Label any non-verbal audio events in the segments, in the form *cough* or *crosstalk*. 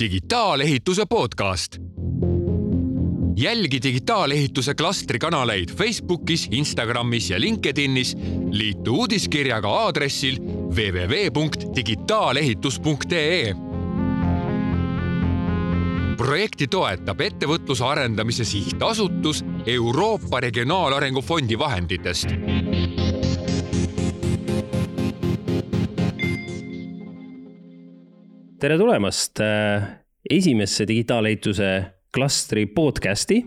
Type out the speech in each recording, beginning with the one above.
digitaalehituse podcast. jälgi digitaalehituse klastri kanaleid Facebookis, Instagramis ja LinkedInis. liitu uudiskirjaga aadressil www.digitaalehitus.ee projekti toetab Ettevõtluse Arendamise Sihtasutus Euroopa Regionaalarengu Fondi vahenditest. Tere tulemast äh, esimesse digitaalehituse klastri podcasti,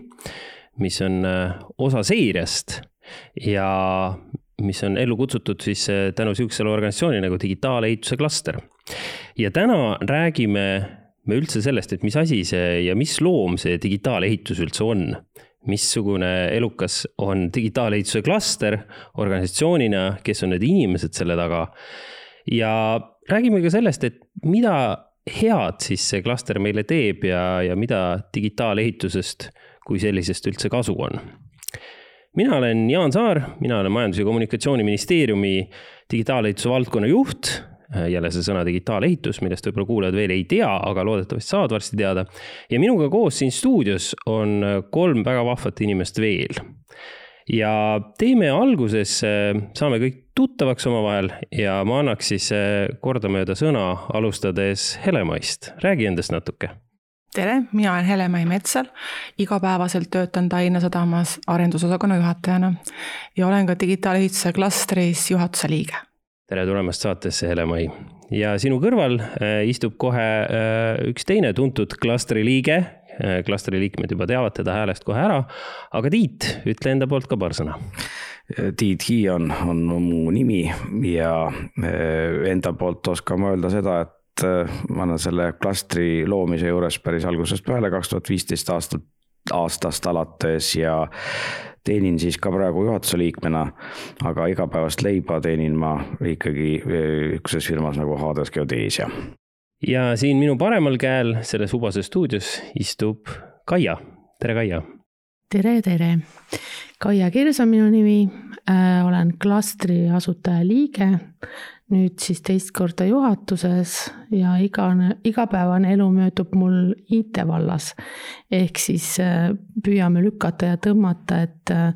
mis on äh, osa seeriast ja mis on ellu kutsutud siis äh, tänu sihukesele organisatsioonile nagu digitaalehituse klaster. ja täna räägime me üldse sellest, et mis asi see ja mis loom see digitaalehitus üldse on. missugune elukas on digitaalehituse klaster organisatsioonina, kes on need inimesed selle taga. ja räägime ka sellest, et mida head siis see klaster meile teeb ja, ja mida digitaalehitusest kui sellisest üldse kasu on mina olen Jaan Saar, mina olen Majandus- ja Kommunikatsiooniministeeriumi digitaalehituse valdkonna juht jälle see sõna digitaalehitus, millest võib-olla kuulajad veel ei tea, aga loodetavasti saavad varsti teada. ja minuga koos siin stuudios on kolm väga vahvat inimest veel. Ja teeme alguses, äh, saame kõik tuttavaks omavahel ja ma annaks siis kordamööda sõna, alustades Helemaist, räägi endast natuke tere, mina olen Hele-Mai Metsal, igapäevaselt töötan Tallinna Sadamas arendusosakonna juhatajana ja olen ka digitaalehituse klastris juhatuse liige tere tulemast saatesse, Hele-Mai. ja sinu kõrval äh, istub kohe äh, üks teine tuntud klastri liige. Äh, klastri liikmed juba teavad teda häälest kohe ära. aga Tiit, ütle enda poolt ka paar sõna. Tiit Hiion on mu nimi ja enda poolt oskan ma öelda seda, et ma olen selle klastri loomise juures päris algusest peale, kaks tuhat viisteist aastat, aastast alates ja teenin siis ka praegu juhatuse liikmena, aga igapäevast leiba teenin ma ikkagi niisuguses eh, firmas nagu Hades Geodesia. Ja siin minu paremal käel selles Ubase stuudios istub Kaia, tere Kaia. tere, tere. Kaia Kirs on minu nimi äh,, olen klastri asutaja liige nüüd siis teist korda juhatuses ja igane, igapäevane elu möödub mul IT vallas. ehk siis äh, püüame lükata ja tõmmata, et äh,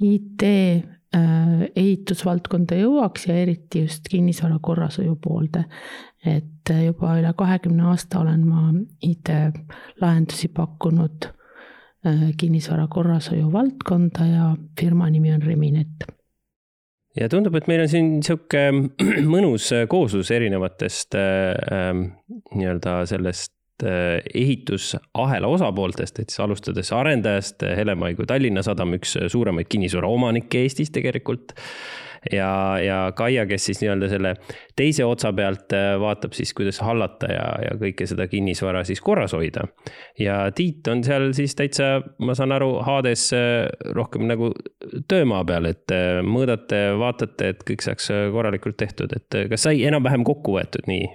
IT äh, ehitusvaldkonda jõuaks ja eriti just kinnisvara korrashoiu poolde. Et juba üle kahekümne aasta olen ma IT-lahendusi pakkunud kinnisvara korrashoiu valdkonda ja firma nimi on Reminet. Ja tundub, et meil on siin sihuke *clears throat* mõnus äh, kooslus erinevatest äh, ähm, nii-öelda sellest äh, ehitusahela osapooltest, et siis alustades arendajast, Hellemai kui Tallinna Sadam, üks suuremaid kinnisvaraomanikke Eestis tegelikult ja, ja Kaia, kes siis nii-öelda selle teise otsa pealt äh, vaatab siis, kuidas hallata ja, ja kõike seda kinnisvara siis korras hoida. ja Tiit on seal siis täitsa, ma saan aru, Hades äh, rohkem nagu töömaa peal, et äh, mõõdate, vaatate, et kõik saaks korralikult tehtud, et kas sai enam-vähem kokku võetud nii?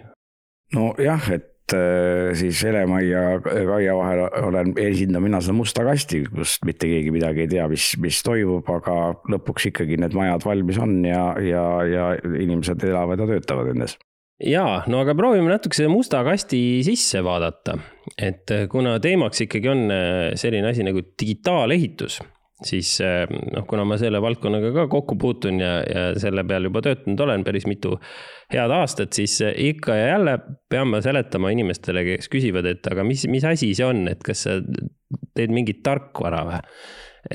nojah, et Äh, siis Heremai ja Kaia vahel olen, esindan mina seda musta kasti, kus mitte keegi midagi ei tea, mis, mis toimub, aga lõpuks ikkagi need majad valmis on ja, ja, ja inimesed elavad ja töötavad nendes jaa, no aga proovime natuke selle musta kasti sisse vaadata. et kuna teemaks ikkagi on selline asi nagu digitaalehitus siis eh, noh, kuna ma selle valdkonnaga ka kokku puutun ja, ja selle peal juba töötanud olen päris mitu head aastat, siis eh, ikka ja jälle pean ma seletama inimestele, kes küsivad, et aga mis, mis asi see on, et kas sa teed mingit tarkvara või?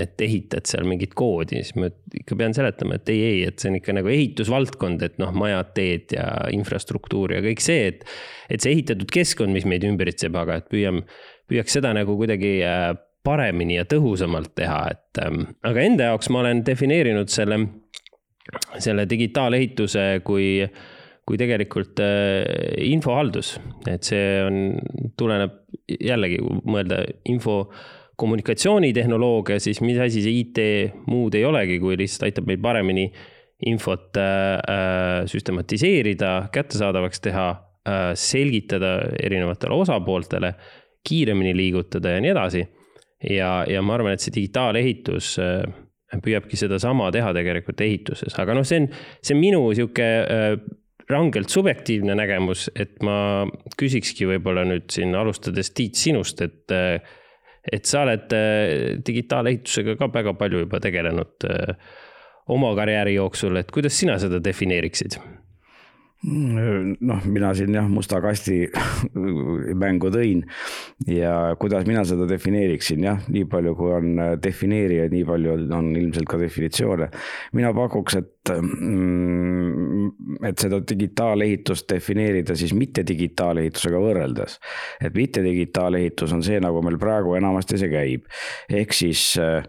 et ehitad seal mingit koodi, siis ma ikka pean seletama, et ei, ei, et see on ikka nagu ehitusvaldkond, et noh, majad, teed ja infrastruktuur ja kõik see, et. et see ehitatud keskkond, mis meid ümbritseb, aga et püüame, püüaks seda nagu kuidagi äh, paremini ja tõhusamalt teha, et ähm, aga enda jaoks ma olen defineerinud selle, selle digitaalehituse kui, kui tegelikult äh, infohaldus, et see on, tuleneb jällegi mõelda info kommunikatsioonitehnoloogia, siis mis asi see IT muud ei olegi, kui lihtsalt aitab meil paremini infot äh, äh, süstematiseerida, kättesaadavaks teha äh,, selgitada erinevatele osapooltele, kiiremini liigutada ja nii edasi ja, ja ma arvan, et see digitaalehitus äh, püüabki sedasama teha tegelikult ehituses, aga noh, see on, see on minu sihuke äh, rangelt subjektiivne nägemus, et ma küsikski võib-olla nüüd siin alustades Tiit sinust, et, et sa oled digitaalehitusega ka väga palju juba tegelenud oma karjääri jooksul, et kuidas sina seda defineeriksid? Noh, mina siin jah, musta kasti *laughs* mängu tõin ja kuidas mina seda defineeriksin, jah, nii palju, kui on defineerijaid, nii palju on ilmselt ka definitsioone. mina pakuks, et, mm, et seda digitaalehitust defineerida siis mitte digitaalehitusega võrreldes. et mitte digitaalehitus on see, nagu meil praegu enamasti see käib, ehk siis äh,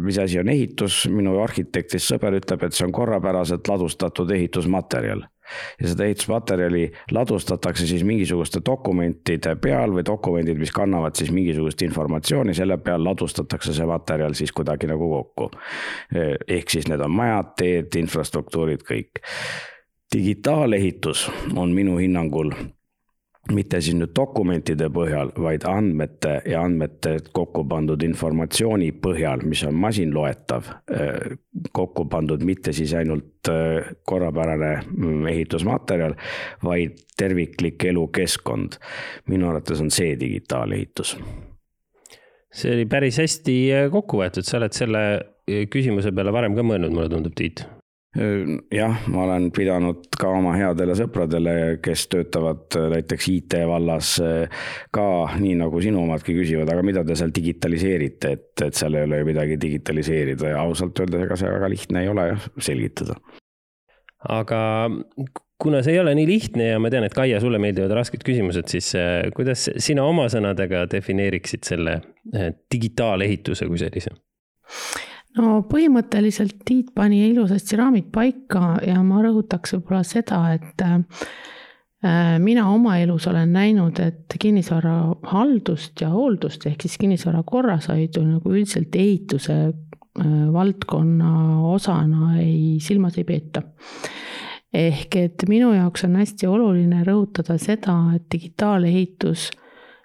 mis asi on ehitus, minu arhitektist sõber ütleb, et see on korrapäraselt ladustatud ehitusmaterjal ja seda ehitusmaterjali ladustatakse siis mingisuguste dokumentide peal või dokumendid, mis kannavad siis mingisugust informatsiooni, selle peal ladustatakse see materjal siis kuidagi nagu kokku. ehk siis need on majad, teed, infrastruktuurid, kõik. digitaalehitus on minu hinnangul mitte siis nüüd dokumentide põhjal, vaid andmete ja andmete kokku pandud informatsiooni põhjal, mis on masinloetav, äh, kokku pandud mitte siis ainult äh, korrapärane mm, ehitusmaterjal, vaid terviklik elukeskkond. minu arvates on see digitaalehitus. see oli päris hästi äh, kokku võetud, sa oled selle küsimuse peale varem ka mõelnud, mulle tundub, Tiit jah, ma olen pidanud ka oma headele sõpradele, kes töötavad äh, näiteks IT vallas äh, ka nii nagu sinu omadki küsivad, aga mida te seal digitaliseerite, et, et seal ei ole ju midagi digitaliseerida ja ausalt öeldes, ega see väga lihtne ei ole selgitada. aga kuna see ei ole nii lihtne ja ma tean, et Kaia, sulle meeldivad rasked küsimused, siis äh, kuidas sina oma sõnadega defineeriksid selle digitaalehituse kui sellise? No põhimõtteliselt Tiit pani ilusasti raamid paika ja ma rõhutaks võib-olla seda, et äh, mina oma elus olen näinud, et kinnisvara haldust ja hooldust ehk siis kinnisvara korrashoidu nagu üldiselt ehituse äh, valdkonna osana ei, silmas ei peeta. ehk et minu jaoks on hästi oluline rõhutada seda, et digitaalehitus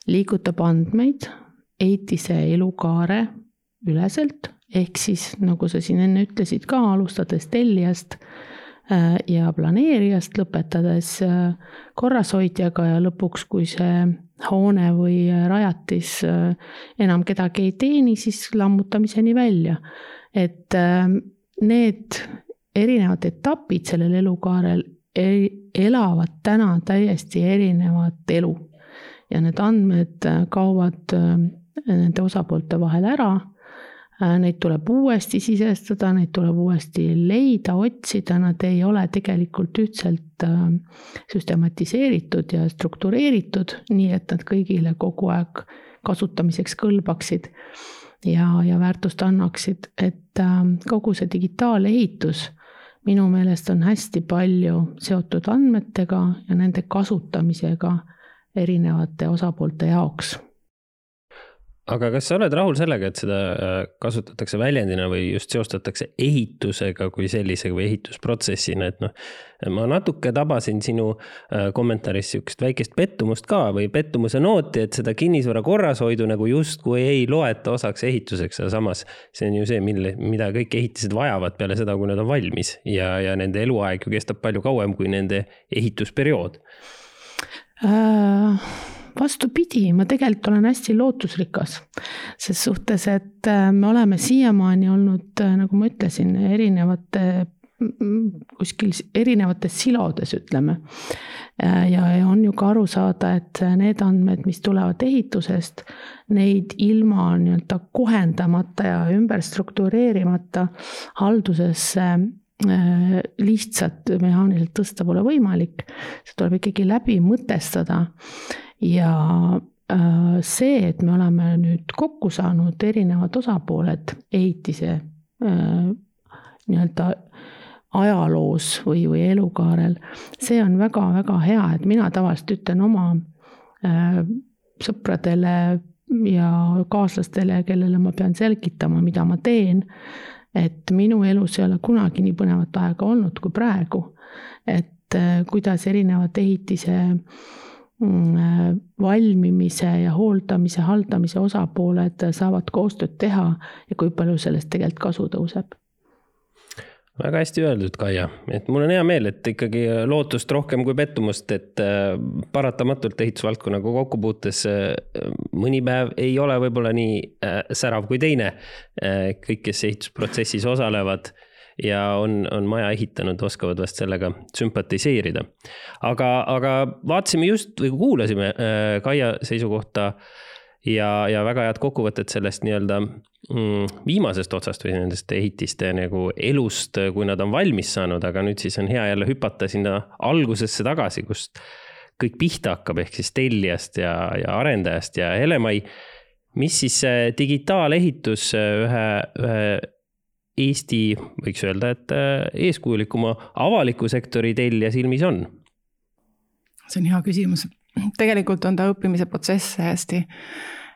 liigutab andmeid ehitise elukaare üleselt ehk siis nagu sa siin enne ütlesid ka, alustades tellijast äh, ja planeerijast, lõpetades äh, korrashoidjaga ja lõpuks, kui see hoone või rajatis äh, enam kedagi ei teeni, siis lammutamiseni välja. et need erinevad etapid sellel elukaarel elavad täna täiesti erinevat elu ja need andmed kaovad nende osapoolte vahel ära neid tuleb uuesti sisestada, neid tuleb uuesti leida, otsida, nad ei ole tegelikult ühtselt äh, süstematiseeritud ja struktureeritud, nii et nad kõigile kogu aeg kasutamiseks kõlbaksid ja, ja väärtust annaksid, et äh, kogu see digitaalehitus minu meelest on hästi palju seotud andmetega ja nende kasutamisega erinevate osapoolte jaoks aga kas sa oled rahul sellega, et seda äh, kasutatakse väljendina või just seostatakse ehitusega kui sellisega või ehitusprotsessina, et noh, ma natuke tabasin sinu äh, kommentaaris sihukest väikest pettumust ka või pettumuse nooti, et seda kinnisvara korrashoidu nagu justkui ei loeta osaks ehituseks, aga samas see on ju see, mille, mida kõik ehitised vajavad peale seda, kui nad on valmis ja, ja nende eluaeg ju kestab palju kauem kui nende ehitusperiood. Äh vastupidi, ma tegelikult olen hästi lootusrikas. ses suhtes, et äh, me oleme siiamaani olnud, äh, nagu ma ütlesin, erinevate kuskil erinevates silodes, ütleme. Äh, ja on ju ka aru saada, et need andmed, mis tulevad ehitusest, neid ilma nii-öelda kohendamata ja ümber struktureerimata haldusesse lihtsalt mehaaniliselt tõsta pole võimalik. see tuleb ikkagi läbi mõtestada ja äh, see, et me oleme nüüd kokku saanud erinevad osapooled ehitise äh, nii-öelda ajaloos või, või elukaarel, see on väga-väga hea, et mina tavaliselt ütlen oma äh, sõpradele ja kaaslastele, kellele ma pean selgitama, mida ma teen, et minu elus ei ole kunagi nii põnevat aega olnud kui praegu. et kuidas erinevad ehitise äh, valmimise ja hooldamise, haldamise osapooled saavad koostööd teha ja kui palju sellest tegelikult kasu tõuseb. väga hästi öeldud, Kaia, et mul on hea meel, et ikkagi lootust rohkem kui pettumust, et äh, paratamatult ehitusvaldkonnaga kokkupuutes äh, mõni päev ei ole võib-olla nii äh, särav kui teine. kõik, kes ehitusprotsessis osalevad ja on, on maja ehitanud, oskavad vast sellega sümpatiseerida. aga, aga vaatasime just või kuulasime Kaia seisukohta ja, ja väga head kokkuvõtted sellest nii-öelda mm, viimasest otsast või nendest ehitiste nagu elust, kui nad on valmis saanud, aga nüüd siis on hea jälle hüpata sinna algusesse tagasi, kust kõik pihta hakkab, ehk siis tellijast ja, ja arendajast ja Helemaid. mis siis digitaalehitus ühe, ühe Eesti, võiks öelda, et eeskujulikuma avaliku sektori tellija silmis on? see on hea küsimus tegelikult on ta õppimise protsess hästi.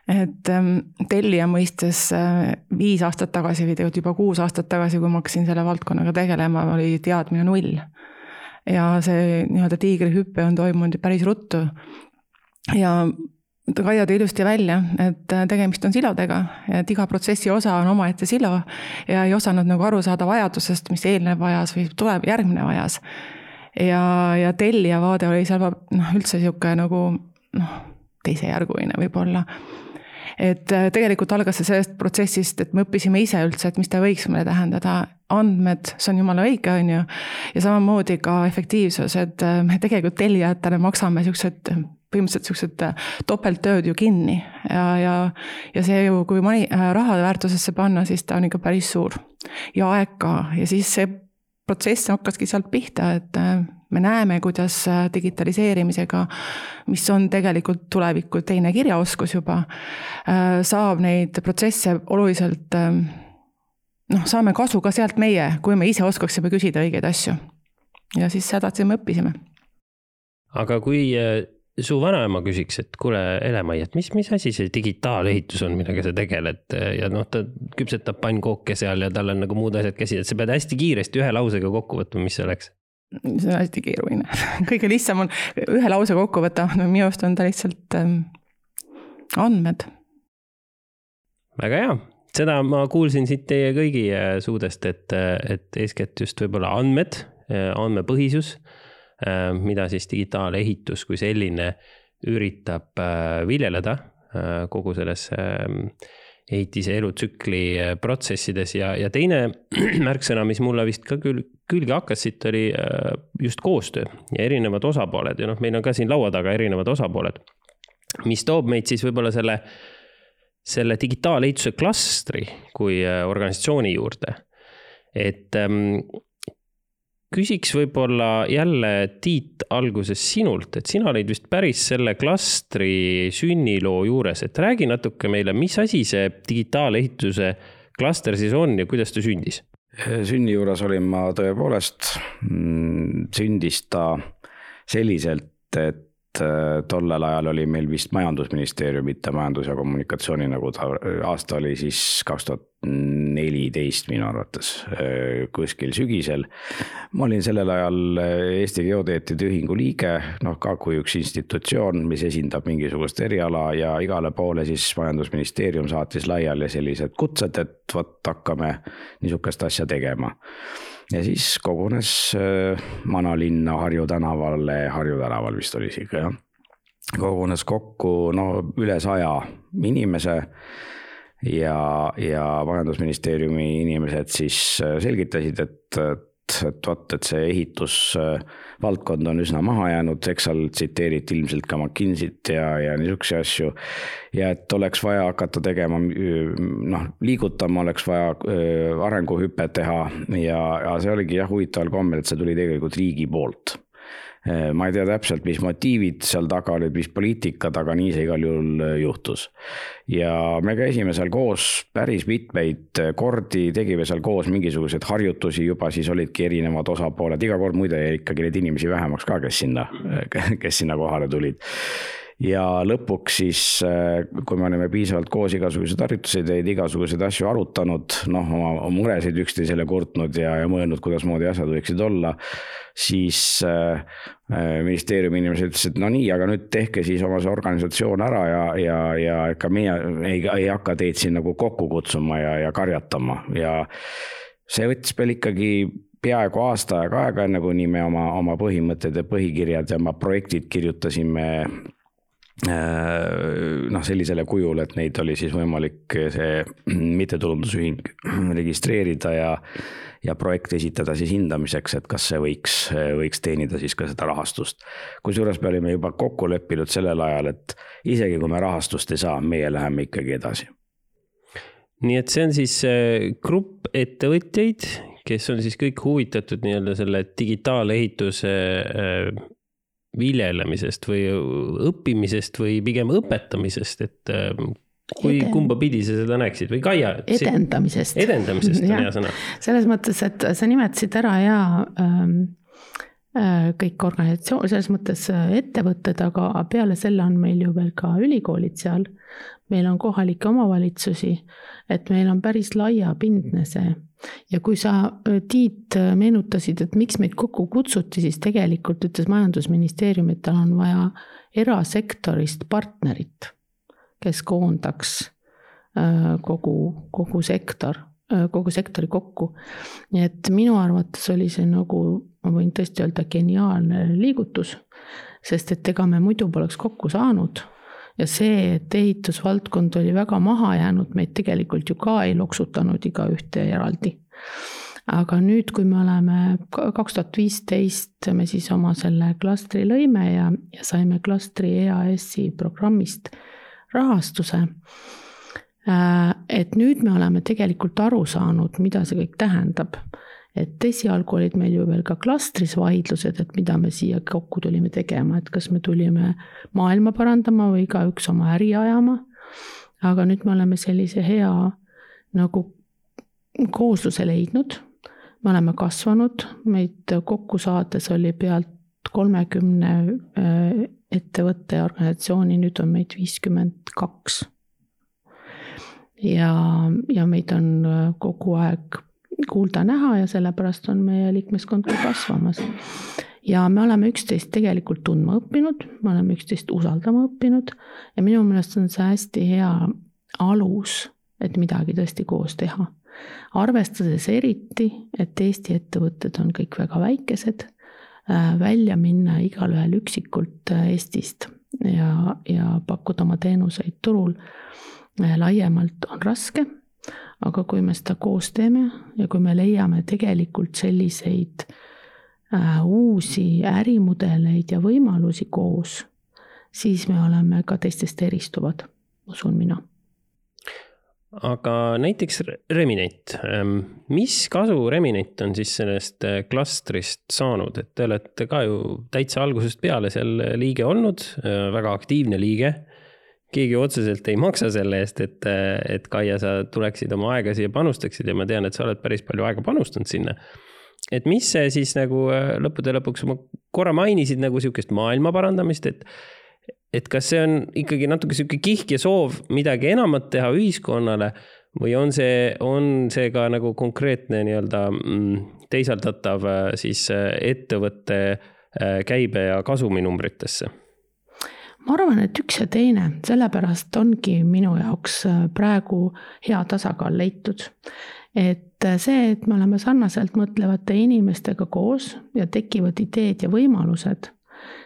et ähm, tellija mõistes äh, viis aastat tagasi või tegelikult juba kuus aastat tagasi, kui ma hakkasin selle valdkonnaga tegelema, oli teadmine null. ja see nii-öelda tiigrihüpe on toimunud päris ruttu. ja Kaia tõi ilusti välja, et äh, tegemist on silodega, et iga protsessi osa on omaette silo ja ei osanud nagu aru saada vajadusest, mis eelnev vajas või tuleb, järgmine vajas ja, ja tellija vaade oli seal noh, üldse sihuke nagu noh, teisejärguline võib-olla et äh, tegelikult algas see sellest protsessist, et me õppisime ise üldse, et mis ta võiks meile tähendada. andmed, see on jumala õige, on ju. ja samamoodi ka efektiivsus, et äh, me tegelikult tellijatena maksame siuksed põhimõtteliselt siuksed äh, topelttööd ju kinni ja, ja, ja see ju, kui mani, raha väärtusesse panna, siis ta on ikka päris suur. ja aeg ka ja siis see protsess hakkaski sealt pihta, et äh, me näeme, kuidas äh, digitaliseerimisega, mis on tegelikult tuleviku teine kirjaoskus juba, äh, saab neid protsesse oluliselt noh, saame kasu ka sealt meie, kui me ise oskaksime küsida õigeid asju. ja siis sedasi me õppisime. aga kui su vanaema küsiks, et kuule, Ele-Mai, et mis, mis asi see digitaalehitus on, millega sa tegeled ja noh, ta küpsetab pannkooke seal ja tal on nagu muud asjad käsil, et sa pead hästi kiiresti ühe lausega kokku võtma, mis see oleks? see on hästi keeruline *laughs* kõige lihtsam on ühe lause kokku võtta, no minu arust on ta lihtsalt ähm, andmed. väga hea, seda ma kuulsin siit teie kõigi äh, suudest, et, et eeskätt just võib-olla andmed, äh, andmepõhisus Äh, mida siis digitaalehitus kui selline üritab äh, viljeleda äh, kogu selles ähm, ehitise elutsükli protsessides. Ja, ja teine *clears throat* märksõna, mis mulle vist ka küll külge hakkas siit, oli just koostöö ja erinevad osapooled. Ja noh, meil on ka siin laua taga erinevad osapooled, mis toob meid siis võib-olla selle, selle digitaalehituse klastri kui organisatsiooni juurde. et ähm, küsiks võib-olla jälle, Tiit, alguses sinult, et sina olid vist päris selle klastri sünniloo juures, et räägi natuke meile, mis asi see digitaalehituse klaster siis on ja kuidas ta sündis? sünni juures olin ma tõepoolest, mm, sündis ta selliselt, et tollel ajal oli meil vist majandusministeerium, mitte majandus- ja kommunikatsiooni, nagu ta aasta oli siis kaks tuhat neliteist minu arvates, äh, kuskil sügisel. ma olin sellel ajal äh, Eesti Geodeetide Ühingu liige, noh ka kui üks institutsioon, mis esindab mingisugust eriala ja igale poole siis majandusministeerium saatis laiali sellised kutsed, et vot hakkame niisugust asja tegema ja siis kogunes äh, vanalinna Harju tänavale, Harju tänaval vist oli ikka jah, kogunes kokku no üle saja inimese ja, ja majandusministeeriumi inimesed siis äh, selgitasid, et et, vot, et see ehitusvaldkond on üsna maha jäänud, eks seal tsiteeriti ilmselt ka McKinsey't ja, ja niisuguseid asju. ja et oleks vaja hakata tegema, noh, liigutama, oleks vaja arenguhüpet teha ja, ja see oligi jah, huvitaval kombel, et see tuli tegelikult riigi poolt ma ei tea täpselt, mis motiivid seal taga olid, mis poliitikad, aga nii see igal juhul eh, juhtus. ja me käisime seal koos päris mitmeid eh, kordi, tegime seal koos mingisuguseid harjutusi juba, siis olidki erinevad osapooled, iga kord muide jäi ikkagi neid inimesi vähemaks ka, kes sinna, *laughs* kes sinna kohale tulid. Ja lõpuks siis, kui me olime piisavalt koos igasuguseid harjutusi teinud, igasuguseid asju arutanud, noh, oma muresid üksteisele kurtnud ja, ja mõelnud, kuidasmoodi asjad võiksid olla, siis äh, ministeeriumi inimesed ütlesid, no nii, aga nüüd tehke siis oma see organisatsioon ära ja, ja, ja ega meie ei, ei hakka teid siin nagu kokku kutsuma ja, ja karjatama. Ja see võttis meil ikkagi peaaegu aasta aega aega, enne kuni me oma, oma põhimõtted ja põhikirjad ja oma projektid kirjutasime Äh, noh, sellisele kujul, et neid oli siis võimalik see mittetulundusühing registreerida ja, ja projekt esitada siis hindamiseks, et kas see võiks, võiks teenida siis ka seda rahastust. kusjuures me olime juba kokku leppinud sellel ajal, et isegi kui me rahastust ei saa, meie läheme ikkagi edasi. nii et see on siis äh, grupp ettevõtjaid, kes on siis kõik huvitatud nii-öelda selle digitaalehituse äh, viljelemisest või õppimisest või pigem õpetamisest, et ähm, kui Eden..., kumba pidi sa seda näeksid või Kaia? edendamisest. edendamisest on *laughs* hea sõna. selles mõttes, et sa nimetasid ära ja ähm, äh, kõik organisatsioon, selles mõttes äh, ettevõtted, aga peale selle on meil ju veel ka ülikoolid seal. meil on kohalikke omavalitsusi, et meil on päris laiapindne see ja kui sa, äh, Tiit, meenutasid, et miks meid kokku kutsuti, siis tegelikult ütles majandusministeerium, et tal on vaja erasektorist partnerit, kes koondaks äh, kogu, kogu sektor, kogu sektori kokku. nii et minu arvates oli see nagu, ma võin tõesti öelda, geniaalne liigutus, sest et ega me muidu poleks kokku saanud ja see, et ehitusvaldkond oli väga maha jäänud, meid tegelikult ju ka ei loksutanud igaühte eraldi. aga nüüd, kui me oleme kaks tuhat viisteist, me siis oma selle klastri lõime ja, ja saime klastri EAS-i programmist rahastuse. Äh, et nüüd me oleme tegelikult aru saanud, mida see kõik tähendab et esialgu olid meil ju veel ka klastris vaidlused, et mida me siia kokku tulime tegema, et kas me tulime maailma parandama või igaüks oma äri ajama. aga nüüd me oleme sellise hea nagu koosluse leidnud. me oleme kasvanud, meid kokku saades oli pealt kolmekümne äh, ettevõtte ja organisatsiooni, nüüd on meid viiskümmend kaks. ja, ja meid on äh, kogu aeg kuulda-näha ja sellepärast on meie liikmeskond ka kasvamas. ja me oleme üksteist tegelikult tundma õppinud, me oleme üksteist usaldama õppinud ja minu meelest on see hästi hea alus, et midagi tõesti koos teha. arvestades eriti, et Eesti ettevõtted on kõik väga väikesed, välja minna igalühel üksikult äh, Eestist ja, ja pakkuda oma teenuseid turul äh, laiemalt on raske. Aga kui me seda koos teeme ja kui me leiame tegelikult selliseid äh, uusi ärimudeleid ja võimalusi koos, siis me oleme ka teistest eristuvad, usun mina aga näiteks Reminet, ähm, mis kasu Reminet on siis sellest äh, klastrist saanud, et te olete ka ju täitsa algusest peale seal liige olnud, äh, väga aktiivne liige keegi otseselt ei maksa selle eest, et, et Kaia, sa tuleksid oma aega siia panustaksid ja ma tean, et sa oled päris palju aega panustanud sinna. et mis see siis nagu lõppude lõpuks, ma korra mainisid nagu sihukest maailma parandamist, et et kas see on ikkagi natuke sihuke kihk ja soov midagi enamat teha ühiskonnale või on see, on see ka nagu konkreetne nii-öelda mm, teisaldatav siis ettevõtte käibe ja kasuminumbritesse ma arvan, et üks ja teine, sellepärast ongi minu jaoks äh, praegu hea tasakaal leitud. et äh, see, et me oleme sarnaselt mõtlevate inimestega koos ja tekivad ideed ja võimalused,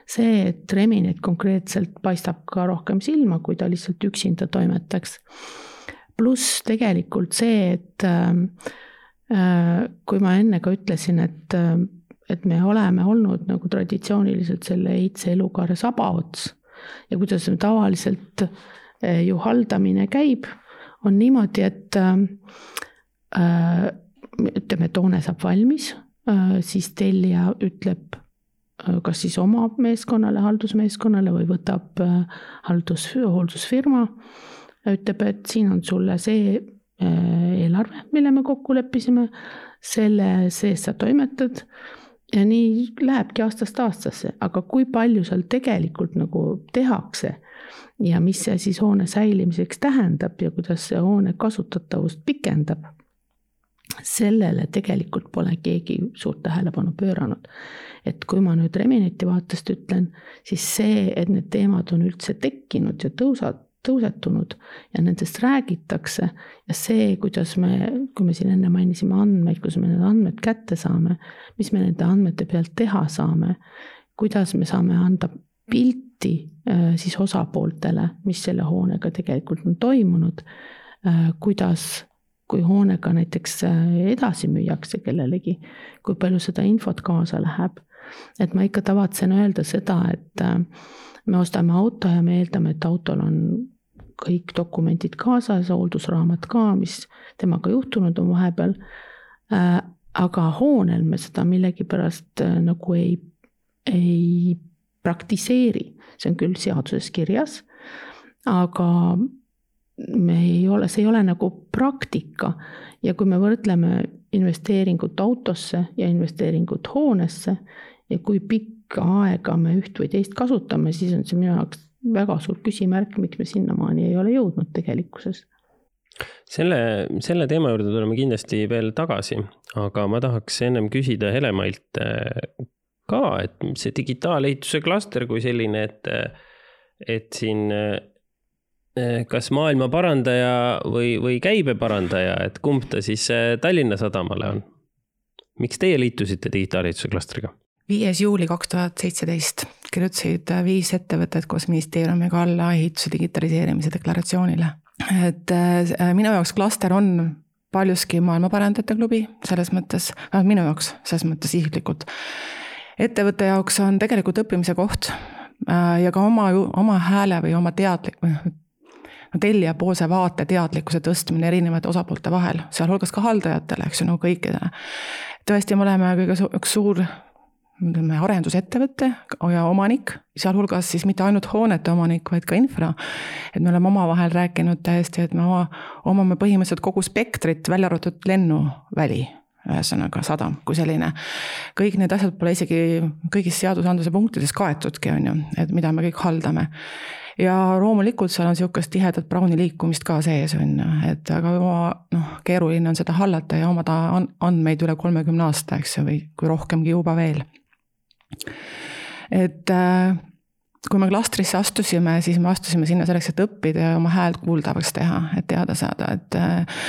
see, et Reminet konkreetselt paistab ka rohkem silma, kui ta lihtsalt üksinda toimetaks. pluss tegelikult see, et äh, kui ma enne ka ütlesin, et et me oleme olnud nagu traditsiooniliselt selle eitse elukaare sabaots ja kuidas tavaliselt eh, ju haldamine käib, on niimoodi, et äh, ütleme, et hoone saab valmis äh,, siis tellija ütleb äh, kas siis oma meeskonnale, haldusmeeskonnale või võtab haldus, hooldusfirma, ütleb, et siin on sulle see eelarve, mille me kokku leppisime, selle sees sa toimetad. Ja nii lähebki aastast aastasse, aga kui palju seal tegelikult nagu tehakse? Ja mis see siis hoone säilimiseks tähendab ja kuidas see hoone kasutatavust pikendab, sellele tegelikult pole keegi suurt tähelepanu pööranud. et kui ma nüüd Remineti vaatest ütlen, siis see, et need teemad on üldse tekkinud ja tõusa-, tõusetunud ja nendest räägitakse. ja see, kuidas me, kui me siin enne mainisime andmeid, kuidas me need andmed kätte saame, mis me nende andmete pealt teha saame, kuidas me saame anda pilti äh, siis osapooltele, mis selle hoonega tegelikult on toimunud. Äh, kuidas, kui hoonega näiteks edasi müüakse kellelegi, kui palju seda infot kaasa läheb. et ma ikka tavatsen öelda seda, et me ostame auto ja me eeldame, et autol on kõik dokumendid kaasas, hooldusraamat ka, mis temaga juhtunud on vahepeal. Äh, aga hoonel me seda millegipärast äh, nagu ei, ei praktiseeri, see on küll seaduses kirjas, aga me ei ole, see ei ole nagu praktika. Ja kui me võrdleme investeeringut autosse ja investeeringut hoonesse ja kui pikk pikka aega me üht või teist kasutame, siis on see minu jaoks väga suur küsimärk, miks me sinnamaani ei ole jõudnud tegelikkuses. Selle, selle teema juurde tuleme kindlasti veel tagasi, aga ma tahaks ennem küsida Helemailt ka, et see digitaalehituse klaster kui selline, et, et siin kas maailma parandaja või, või käibe parandaja, et kumb ta siis äh, Tallinna Sadamale on? miks teie liitusite digitaalehituse klastriga? viies juuli kaks tuhat seitseteist kirjutasid viis ettevõtet koos ministeeriumiga alla ehituse digitaliseerimise deklaratsioonile. et minu jaoks klaster on paljuski maailmapärandajate klubi, selles mõttes, vähemalt minu jaoks, selles mõttes isiklikult. ettevõtte jaoks on tegelikult õppimise koht ja ka oma, oma hääle või oma teadlik, no tellijapoolse vaate teadlikkuse tõstmine erinevate osapoolte vahel, sealhulgas ka haldajatele, eks ju, no kõikidele. tõesti, me oleme kõige su üks suur ütleme, arendusettevõte ja omanik, sealhulgas siis mitte ainult hoonete omanik, vaid ka infra. et me oleme omavahel rääkinud täiesti, et me oma, omame põhimõtteliselt kogu spektrit, välja arvatud lennuväli, ühesõnaga sadam kui selline. kõik need asjad pole isegi kõigis seadusandluse punktides kaetudki, on ju, et mida me kõik haldame ja loomulikult seal on sihukest tihedat Browni liikumist ka sees, on ju, et aga noh, keeruline on seda hallata ja omada andmeid üle kolmekümne aasta, eks ju, või kui rohkemgi juba veel. Et äh, kui me klastrisse astusime, siis me astusime sinna selleks, et õppida ja oma häält kuuldavaks teha, et teada saada, et äh,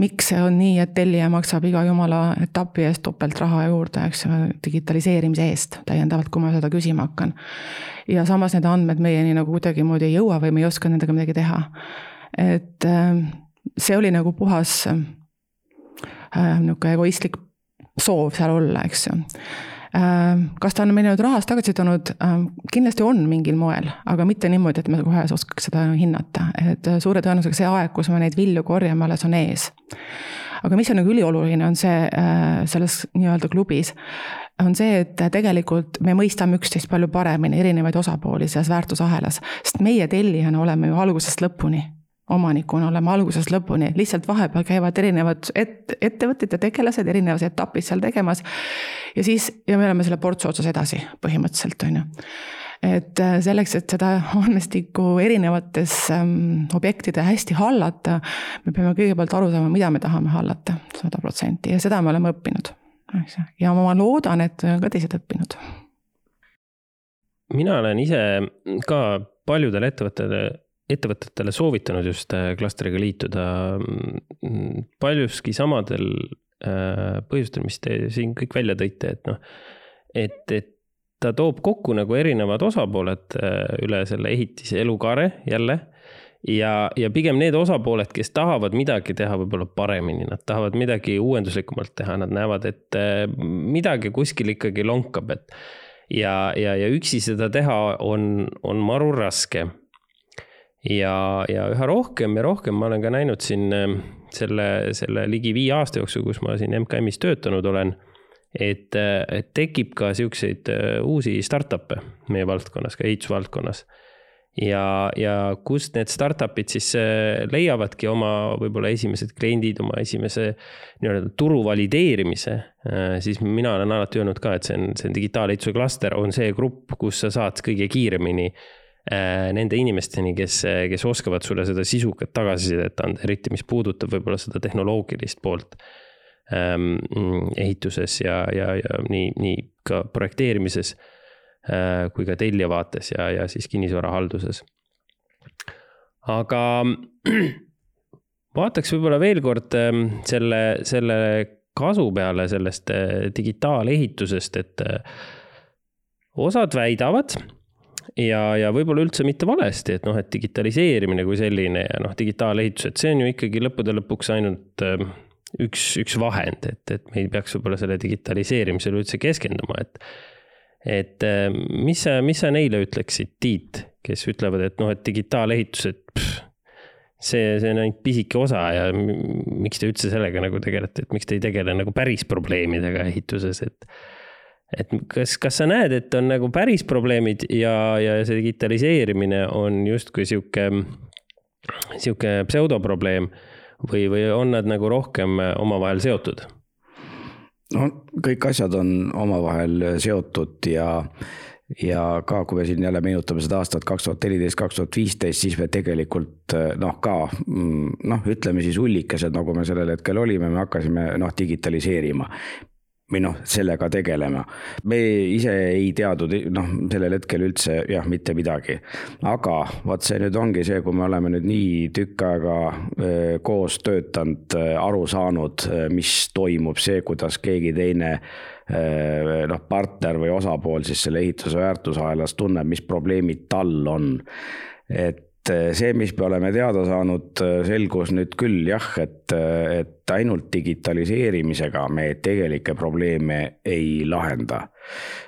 miks see on nii, et tellija maksab iga jumala etapi eest topelt raha juurde, eks ju, digitaliseerimise eest täiendavalt, kui ma seda küsima hakkan. ja samas need andmed meieni nagu kuidagimoodi ei jõua või me ei oska nendega midagi teha. et äh, see oli nagu puhas niisugune egoistlik soov seal olla, eks ju kas ta on meile nüüd rahast tagasi toonud? Ähm, kindlasti on mingil moel, aga mitte niimoodi, et me kohe oskaks seda hinnata, et äh, suure tõenäosusega see aeg, kus me neid vilju korjame, alles on ees. aga mis on nagu ülioluline, on see äh, selles nii-öelda klubis, on see, et tegelikult me mõistame üksteist palju paremini, erinevaid osapooli selles väärtusahelas, sest meie tellijana oleme ju algusest lõpuni omanikuna oleme algusest lõpuni, lihtsalt vahepeal käivad erinevad et-, ettevõtted ja tegelased erinevas etapis seal tegemas. ja siis, ja me oleme selle portsu otsas edasi põhimõtteliselt, on ju. et äh, selleks, et seda andmestikku erinevates ähm, objektide hästi hallata, me peame kõigepealt aru saama, mida me tahame hallata, sada protsenti ja seda me oleme õppinud, eks ju, ja ma loodan, et ka teised õppinud. mina olen ise ka paljudele ettevõtetele ettevõtetele soovitanud just äh, klastriga liituda. Mm, paljuski samadel äh, põhjustel, mis te siin kõik välja tõite, et noh, et, et ta toob kokku nagu erinevad osapooled äh, üle selle ehitise elukaare jälle. Ja, ja pigem need osapooled, kes tahavad midagi teha võib-olla paremini, nad tahavad midagi uuenduslikumalt teha, nad näevad, et midagi kuskil ikkagi lonkab, et. Ja, ja, ja üksi seda teha on, on maru raske ja, ja üha rohkem ja rohkem ma olen ka näinud siin ähm, selle, selle ligi viie aasta jooksul, kus ma siin MKM-is töötanud olen, et, äh, et tekib ka siukseid äh, uusi startup'e meie valdkonnas, ka ehitusvaldkonnas. ja, ja kust need startup'id siis äh, leiavadki oma võib-olla esimesed kliendid, oma esimese nii-öelda turu valideerimise, siis mina olen alati öelnud ka, et see on, see on digitaalehituse klaster, on see grupp, kus sa saad kõige kiiremini Äh, nende inimesteni, kes, kes oskavad sulle seda sisukat tagasisidet anda, eriti mis puudutab võib-olla seda tehnoloogilist poolt ähm, ehituses ja, ja, ja nii, nii ka projekteerimises äh, kui ka tellija vaates ja, ja siis kinnisvarahalduses. aga *clears throat* vaataks võib-olla veel kord ähm, selle, selle kasu peale sellest äh, digitaalehitusest, et äh, osad väidavad ja, ja võib-olla üldse mitte valesti, et noh, et digitaliseerimine kui selline ja noh, digitaalehitus, et see on ju ikkagi lõppude lõpuks ainult ähm, üks, üks vahend, et, et me ei peaks võib-olla selle digitaliseerimisele üldse keskenduma, et et ähm, mis sa, mis sa neile ütleksid, Tiit, kes ütlevad, et noh, et digitaalehitus, et pff, see, see on ainult pisike osa ja miks te üldse sellega nagu tegelete, et miks te ei tegele nagu päris probleemidega ehituses, et et kas, kas sa näed, et on nagu päris probleemid ja, ja see digitaliseerimine on justkui sihuke, sihuke pseudoprobleem või, või on nad nagu rohkem omavahel seotud? no kõik asjad on omavahel seotud ja, ja ka, kui me siin jälle meenutame seda aastat kaks tuhat neliteist, kaks tuhat viisteist, siis me tegelikult noh, ka mm, noh, ütleme siis ullikesed, nagu me sellel hetkel olime, me hakkasime noh, digitaliseerima või noh, sellega tegelema. me ise ei teadnud noh, sellel hetkel üldse jah, mitte midagi. aga vot see nüüd ongi see, kui me oleme nüüd nii tükk aega koos töötanud, aru saanud, mis toimub, see, kuidas keegi teine noh, partner või osapool siis selle ehituse väärtusahelas tunneb, mis probleemid tal on. et see, mis me oleme teada saanud, eh, selgus nüüd küll jah, et, eh, et ainult digitaliseerimisega me tegelikke probleeme ei lahenda.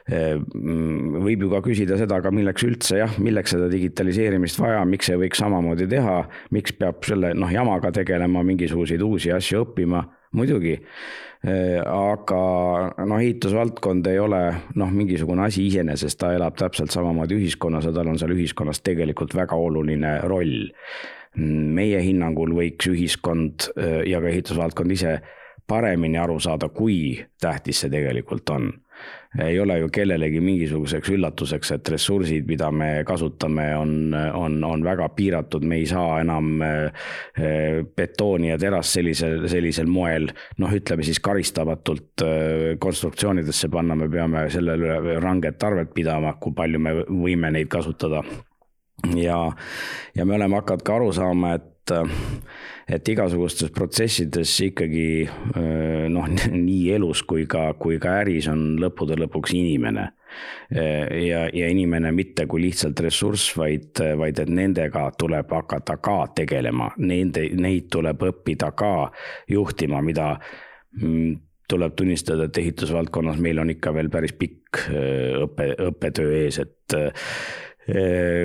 Mm, võib ju ka küsida seda, aga milleks üldse jah, milleks seda digitaliseerimist vaja, miks ei võiks samamoodi teha, miks peab selle noh, jamaga tegelema, mingisuguseid uusi asju õppima, muidugi Äh, aga noh, ehitusvaldkond ei ole noh, mingisugune asi iseenesest, ta elab täpselt samamoodi ühiskonnas ja tal on seal ühiskonnas tegelikult väga oluline roll. meie hinnangul võiks ühiskond äh, ja ka ehitusvaldkond ise paremini aru saada, kui tähtis see tegelikult on ei ole ju kellelegi mingisuguseks üllatuseks, et ressursid, mida me kasutame, on, on, on väga piiratud, me ei saa enam eh, betooni ja terast sellisel, sellisel moel noh, ütleme siis karistamatult eh, konstruktsioonidesse panna, me peame selle üle ranget arvet pidama, kui palju me võime neid kasutada. ja, ja me oleme hakanud ka aru saama, et et igasugustes protsessides ikkagi noh, *laughs* nii elus kui ka, kui ka äris on lõppude lõpuks inimene. ja, ja inimene mitte kui lihtsalt ressurss, vaid, vaid et nendega tuleb hakata ka tegelema, nende, neid tuleb õppida ka juhtima, mida mm, tuleb tunnistada, et ehitusvaldkonnas meil on ikka veel päris pikk õppe, õppetöö ees, et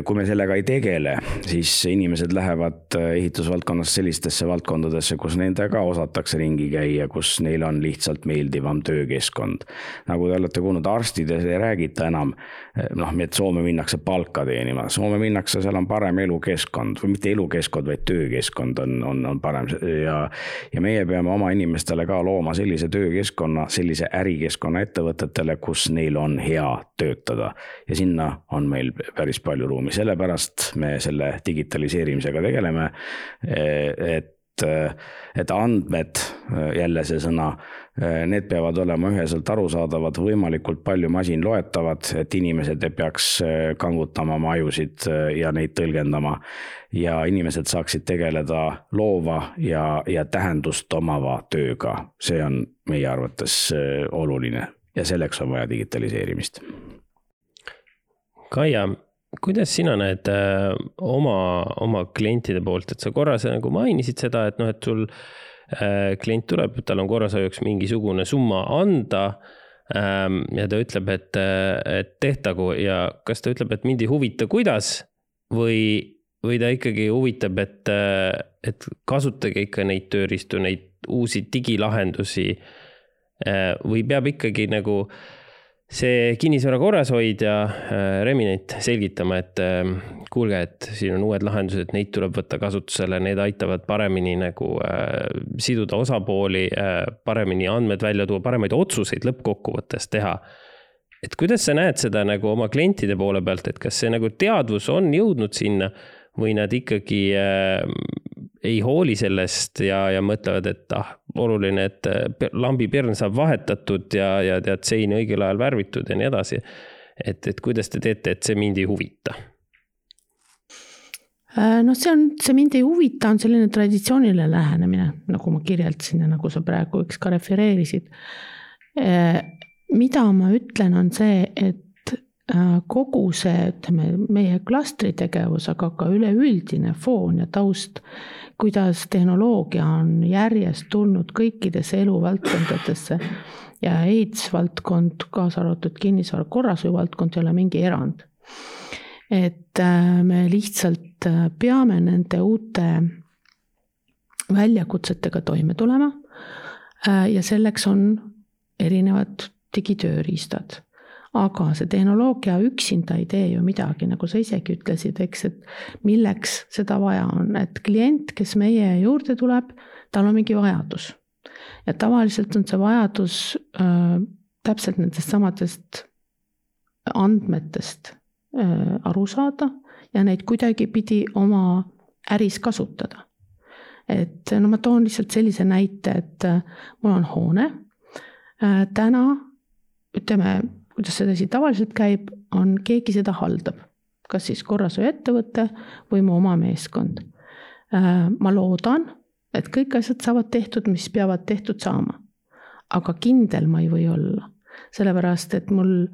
kui me sellega ei tegele, siis inimesed lähevad äh, ehitusvaldkonnas sellistesse valdkondadesse, kus nendega osatakse ringi käia, kus neil on lihtsalt meeldivam töökeskkond. nagu te olete kuulnud, arstides ei räägita enam äh, noh, et Soome minnakse palka teenima, Soome minnakse, seal on parem elukeskkond või mitte elukeskkond, vaid töökeskkond on, on, on parem. Ja, ja meie peame oma inimestele ka looma sellise töökeskkonna, sellise ärikeskkonna ettevõtetele, kus neil on hea töötada. Ja sinna on meil päris päris palju ruumi, sellepärast me selle digitaliseerimisega tegeleme. et, et andmed, jälle see sõna, need peavad olema üheselt arusaadavad, võimalikult palju masinloetavad, et inimesed ei peaks kangutama oma ajusid ja neid tõlgendama. ja inimesed saaksid tegeleda loova ja, ja tähendust omava tööga, see on meie arvates oluline ja selleks on vaja digitaliseerimist. Kaia, kuidas sina näed äh, oma, oma klientide poolt, et sa korra sa nagu mainisid seda, et noh, et sul äh, klient tuleb, tal on korrashoiuks mingisugune summa anda ähm,. ja ta ütleb, et, et tehtagu ja kas ta ütleb, et mind ei huvita, kuidas või, või ta ikkagi huvitab, et, et kasutage ikka neid tööriistu, neid uusi digilahendusi äh,. või peab ikkagi nagu äh, see kinnisvara korrashoidja äh, Reminent selgitama, et äh, kuulge, et siin on uued lahendused, neid tuleb võtta kasutusele, need aitavad paremini nagu äh, siduda osapooli äh,, paremini andmed välja tuua, paremaid otsuseid lõppkokkuvõttes teha. et kuidas sa näed seda nagu oma klientide poole pealt, et kas see nagu teadvus on jõudnud sinna või nad ikkagi äh, ei hooli sellest ja, ja mõtlevad, et ah, oluline, et äh, lambipirn saab vahetatud ja, ja tead, sein õigel ajal värvitud ja nii edasi. et, et kuidas te teete, et see mind ei huvita? Noh, see on, see mind ei huvita, on selline traditsiooniline lähenemine, nagu ma kirjeldasin ja nagu sa praegu üks ka refereerisid. Mida ma ütlen, on see, et kogu see, ütleme, meie klastritegevus, aga ka üleüldine foon ja taust, kuidas tehnoloogia on järjest tulnud kõikidesse eluvaldkondadesse ja ehitusvaldkond, kaasa arvatud kinnisvara korrashoiu valdkond ei ole mingi erand et äh, me lihtsalt äh, peame nende uute väljakutsetega toime tulema. Äh, ja selleks on erinevad digitööriistad. Aga see tehnoloogia üksinda ei tee ju midagi, nagu sa isegi ütlesid, eks, et milleks seda vaja on, et klient, kes meie juurde tuleb, tal on mingi vajadus. ja tavaliselt on see vajadus äh, täpselt nendest samadest andmetest Äh, aru saada ja neid kuidagipidi oma äris kasutada. et no ma toon lihtsalt sellise näite, et äh, mul on hoone. Äh, täna ütleme, kuidas see asi tavaliselt käib, on keegi seda haldab, kas siis korrashoiuettevõte või mu oma meeskond. ma loodan, et kõik asjad saavad tehtud, mis peavad tehtud saama. aga kindel ma ei või olla, sellepärast et mul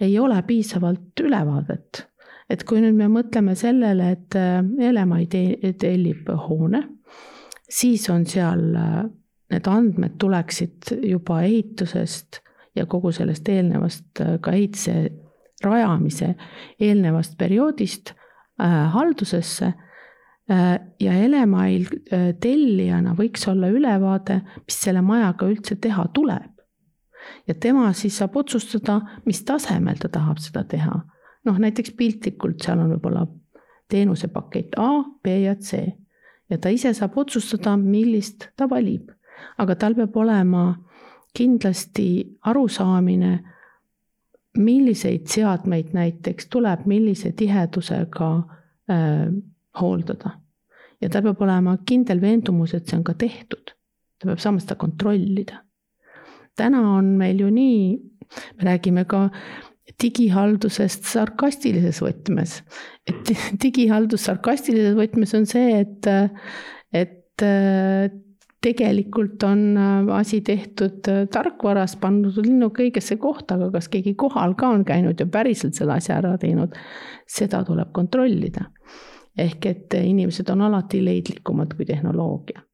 ei ole piisavalt ülevaadet. et kui nüüd me mõtleme sellele, et äh, Elemai tellib hoone, siis on seal, äh, need andmed tuleksid juba ehitusest ja kogu sellest eelnevast äh, ka ehitise rajamise eelnevast perioodist äh, haldusesse äh, ja Elemail tellijana võiks olla ülevaade, mis selle majaga üldse teha tuleb ja tema siis saab otsustada, mis tasemel ta tahab seda teha. noh, näiteks piltlikult seal on võib-olla teenusepakett A, B ja C ja ta ise saab otsustada, millist ta valib. aga tal peab olema kindlasti arusaamine, milliseid seadmeid näiteks tuleb millise tihedusega äh, hooldada. ja tal peab olema kindel veendumus, et see on ka tehtud. ta peab saama seda kontrollida täna on meil ju nii, me räägime ka digihaldusest sarkastilises võtmes. et *laughs* digihaldus sarkastilises võtmes on see, et, et tegelikult on asi tehtud tarkvaras, pandud linnuk õigesse kohta, aga kas keegi kohal ka on käinud ja päriselt selle asja ära teinud, seda tuleb kontrollida. ehk et inimesed on alati leidlikumad kui tehnoloogia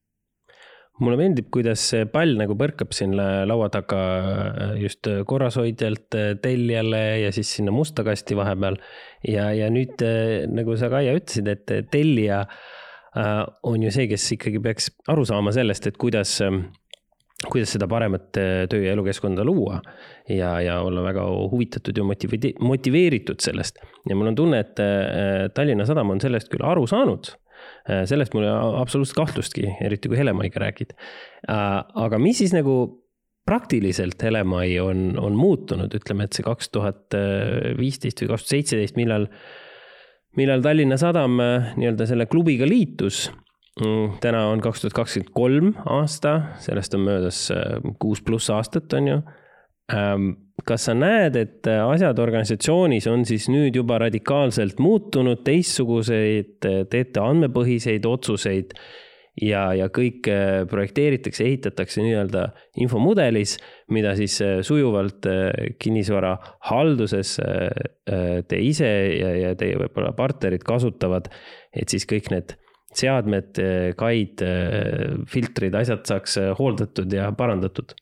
mulle meeldib, kuidas see pall nagu põrkab siin laua taga äh, just korrashoidjalt äh, tellijale ja siis sinna musta kasti vahepeal. ja, ja nüüd äh, nagu sa, Kaia, ütlesid, et tellija on ju see, kes ikkagi peaks aru saama sellest, et kuidas kuidas seda paremat töö- ja elukeskkonda luua ja, ja olla väga huvitatud ja motiveeritud sellest. ja mul on tunne, et Tallinna Sadam on sellest küll aru saanud Äh, sellest mul absoluutselt kahtlustki, eriti kui Helemaiga räägid. Äh, aga mis siis nagu praktiliselt Helemai on, on muutunud, ütleme, et see kaks tuhat viisteist või kaks tuhat seitseteist, millal, millal Tallinna Sadam äh, nii-öelda selle klubiga liitus. Mm, täna on kaks tuhat kakskümmend kolm aasta, sellest on möödas kuus pluss aastat, on ju ähm, kas sa näed, et äh, asjad organisatsioonis on siis nüüd juba radikaalselt muutunud, teistsuguseid, äh, teete andmepõhiseid otsuseid ja, ja kõik äh, projekteeritakse, ehitatakse nii-öelda infomudelis, mida siis sujuvalt kinnisvara halduses te ise ja, ja teie võib-olla partnerid kasutavad, et siis kõik need seadmed, kaid, filtrid, asjad saaks hooldatud ja parandatud.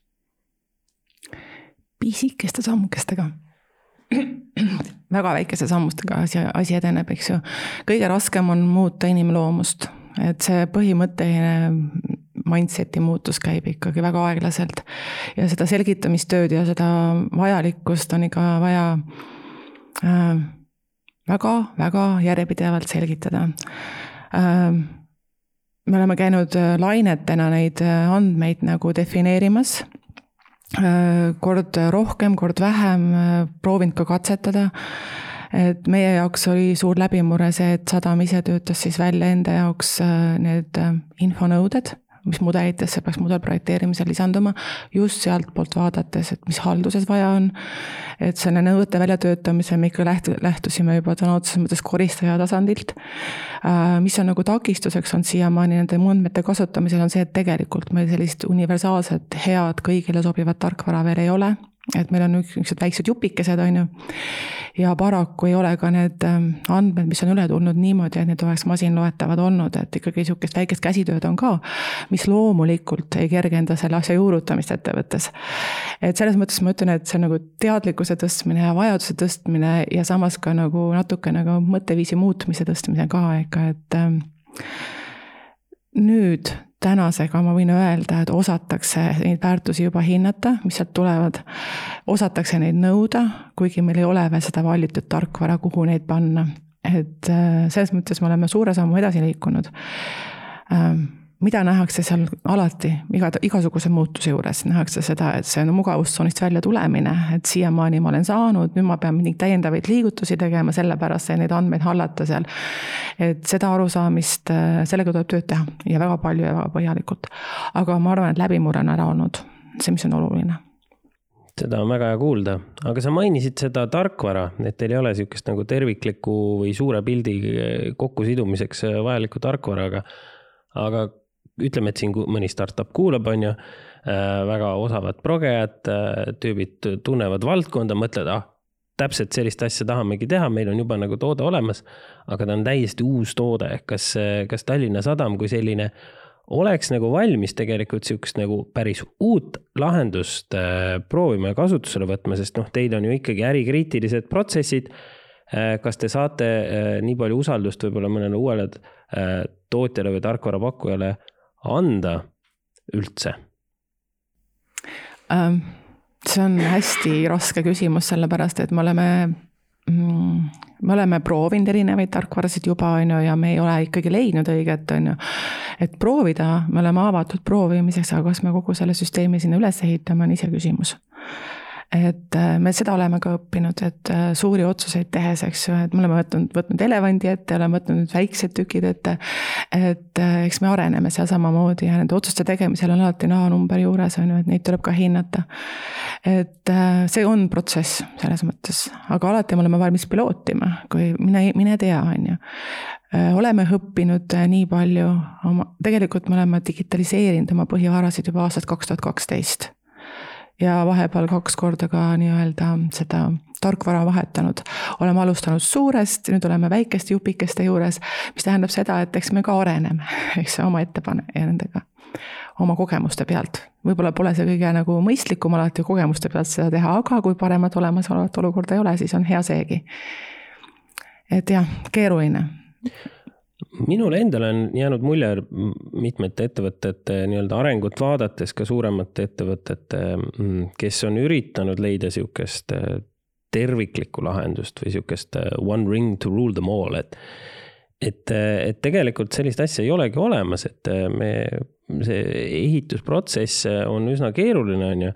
Pisikeste sammukestega. Väga väikeste sammustega asi, asi edeneb, eks ju. kõige raskem on muuta inimloomust, et see põhimõtteline mindset'i muutus käib ikkagi väga aeglaselt. ja seda selgitamistööd ja seda vajalikkust on ikka vaja äh, väga, väga järjepidevalt selgitada äh, me oleme käinud lainetena neid andmeid nagu defineerimas Äh, kord rohkem, kord vähem, äh, proovinud ka katsetada. Et meie jaoks oli suur läbimurre see, et Sadam ise töötas siis välja enda jaoks äh, need infonõuded mis mudelitesse peaks mudelprojekteerimisel lisanduma, just sealtpoolt vaadates, et mis halduses vaja on. et selle nõuete väljatöötamisel me ikka lähtu-, lähtusime juba sõna otseses mõttes koristaja tasandilt. Äh, mis on nagu takistuseks olnud siiamaani nende andmete kasutamisel, on see, et tegelikult meil sellist universaalset, head, kõigile sobivat tarkvara veel ei ole et meil on niisugused väiksed jupikesed, on ju. ja paraku ei ole ka need ähm, andmed, mis on üle tulnud niimoodi, et need oleks masinloetavad olnud, et ikkagi niisugust väikest käsitööd on ka, mis loomulikult ei kergenda selle asja juurutamist ettevõttes. et selles mõttes ma ütlen, et see on nagu teadlikkuse tõstmine ja vajaduse tõstmine ja samas ka nagu natuke nagu mõtteviisi muutmise tõstmine ka ikka, et ähm, nüüd tänasega ma võin öelda, et osatakse neid väärtusi juba hinnata, mis sealt tulevad. osatakse neid nõuda, kuigi meil ei ole veel seda valitud tarkvara, kuhu neid panna. et äh, selles mõttes me oleme suure sammu edasi liikunud ähm, mida nähakse seal alati, iga, igasuguse muutuse juures nähakse seda, et see on mugavustsoonist välja tulemine, et siiamaani ma olen saanud, nüüd ma pean mingeid täiendavaid liigutusi tegema, sellepärast sai neid andmeid hallata seal. et seda arusaamist, sellega tuleb tööd teha ja väga palju ja väga põhjalikult. aga ma arvan, et läbimurre on ära olnud, see, mis on oluline seda on väga hea kuulda, aga sa mainisid seda tarkvara, et teil ei ole niisugust nagu terviklikku või suure pildi kokkusidumiseks vajalikku tarkvara, aga, aga ütleme, et siin mõni startup kuulab, on ju, äh, väga osavad progejad, äh, tüübid tunnevad valdkonda, mõtlevad, ah, täpselt sellist asja tahamegi teha, meil on juba nagu toode olemas, aga ta on täiesti uus toode, kas, kas Tallinna Sadam kui selline oleks nagu valmis tegelikult sihukest nagu päris uut lahendust äh, proovima ja kasutusele võtma, sest noh, teil on ju ikkagi ärikriitilised protsessid äh,. kas te saate äh, nii palju usaldust võib-olla mõnele uuele äh, tootjale või tarkvarapakkujale anda üldse? Ähm, see on hästi raske küsimus, sellepärast et me oleme mm, me oleme proovinud erinevaid tarkvarasid juba, on ju, ja me ei ole ikkagi leidnud õiget, on ju. et proovida, me oleme avatud proovimiseks, aga kas me kogu selle süsteemi sinna üles ehitame, on iseküsimus et äh, me seda oleme ka õppinud, et äh, suuri otsuseid tehes, eks ju, et me oleme võtnud, võtnud elevandi ette, oleme võtnud väiksed tükid ette. et äh, eks me areneme seal samamoodi ja nende otsuste tegemisel on alati näonumber juures, on ju, et neid tuleb ka hinnata. et see on protsess selles mõttes, aga alati me oleme valmis pilootima, kui mine, mine tea, on ju oleme õppinud nii palju oma, tegelikult me oleme digitaliseerinud oma põhivarasid juba aastast kaks tuhat kaksteist ja vahepeal kaks korda ka nii-öelda seda tarkvara vahetanud. oleme alustanud suurest, nüüd oleme väikeste jupikeste juures, mis tähendab seda, et eks me ka areneme, *laughs* eks oma ettepane- ja nendega, oma kogemuste pealt. võib-olla pole see kõige nagu mõistlikum alati kogemuste pealt seda teha, aga kui paremat olemasolevat olukorda ei ole, siis on hea seegi. et jah, keeruline minule endale on jäänud mulje mitmete ettevõtete nii-öelda arengut vaadates, ka suuremate ettevõtete, mm, kes on üritanud leida sihukest äh, terviklikku lahendust või sihukest äh, one ring to rule them all, et et, äh, et tegelikult sellist asja ei olegi olemas, et me, see ehitusprotsess on üsna keeruline, on ju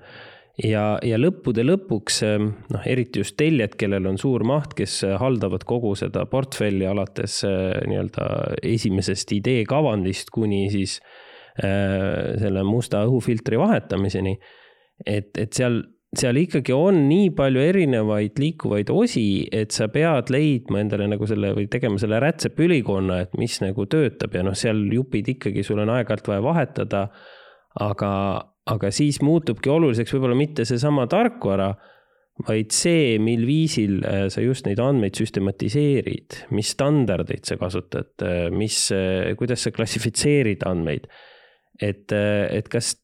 ja, ja lõppude lõpuks ähm, noh, eriti just tellijad, kellel on suur maht, kes haldavad kogu seda portfelli alates äh, nii-öelda esimesest ideekavandist kuni siis äh, selle musta õhufiltri vahetamiseni. et, et seal, seal ikkagi on nii palju erinevaid liikuvaid osi, et sa pead leidma endale nagu selle või tegema selle rätsepülikonna, et mis nagu töötab ja noh, seal jupid ikkagi sul on aeg-ajalt vaja vahetada. aga, aga siis muutubki oluliseks võib-olla mitte seesama tarkvara, vaid see, mil viisil äh, sa just neid andmeid süstematiseerid, mis standardeid sa kasutad, äh, mis, äh, kuidas sa klassifitseerid andmeid. et, et kas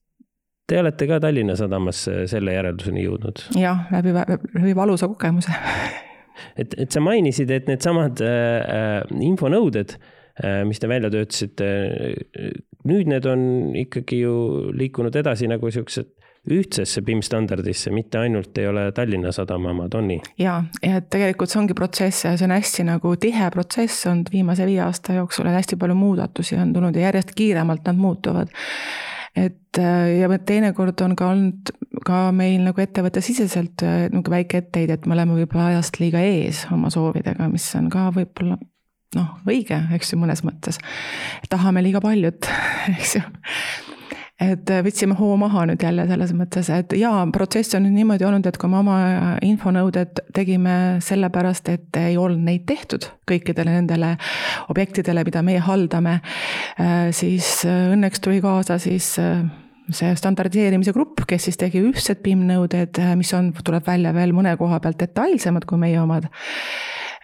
te olete ka Tallinna Sadamas selle järelduseni jõudnud? jah, läbi, läbi valusa kogemuse et, et sa mainisid, et needsamad äh, infonõuded äh, Äh, mis te välja töötasite. nüüd need on ikkagi ju liikunud edasi nagu siuksed ühtsesse BIM standardisse, mitte ainult ei ole Tallinna Sadama omad, on nii? ja, ja et tegelikult see ongi protsess ja see on hästi nagu tihe protsess olnud viimase viie aasta jooksul ja hästi palju muudatusi on tulnud ja järjest kiiremalt nad muutuvad et äh, ja teinekord on ka olnud ka meil nagu ettevõttesiseselt äh, nagu väike etteheide, et me oleme võib-olla ajast liiga ees oma soovidega, mis on ka võib-olla noh, õige, eks ju, mõnes mõttes. tahame liiga paljut, *laughs* eks ju. et võtsime hoo maha nüüd jälle selles mõttes, et jaa, protsess on nüüd niimoodi olnud, et kui me oma infonõuded tegime sellepärast, et ei olnud neid tehtud kõikidele nendele objektidele, mida meie haldame, siis õnneks tuli kaasa siis see standardiseerimise grupp, kes siis tegi ühtsed BIM-nõuded, mis on, tuleb välja veel mõne koha pealt detailsemad kui meie omad.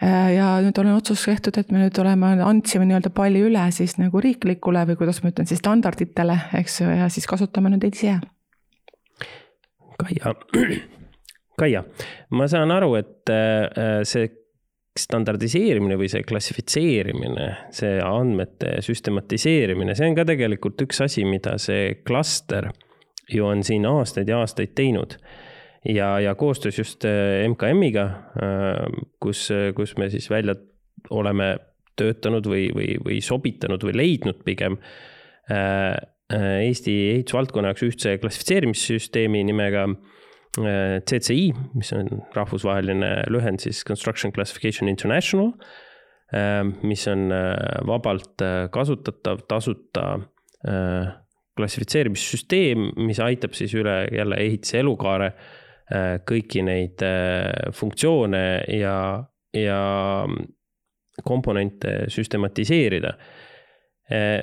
Ja nüüd on otsus tehtud, et me nüüd oleme, andsime nii-öelda palli üle siis nagu riiklikule või kuidas ma ütlen siis standarditele, eks ju, ja siis kasutame nüüd ise. Kaia, Kaia, ma saan aru, et äh, see standardiseerimine või see klassifitseerimine, see andmete süstematiseerimine, see on ka tegelikult üks asi, mida see klaster ju on siin aastaid ja aastaid teinud. Ja, ja koostöös just MKM-iga, äh, kus, kus me siis välja oleme töötanud või, või, või sobitanud või leidnud pigem äh, äh, Eesti ehitusvaldkonna jaoks ühtse klassifitseerimissüsteemi nimega CCI, mis on rahvusvaheline lühend siis Construction Classification International, mis on äh, vabalt äh, kasutatav, tasuta äh, klassifitseerimissüsteem, mis aitab siis üle jälle ehitise elukaare kõiki neid funktsioone ja, ja komponente süstematiseerida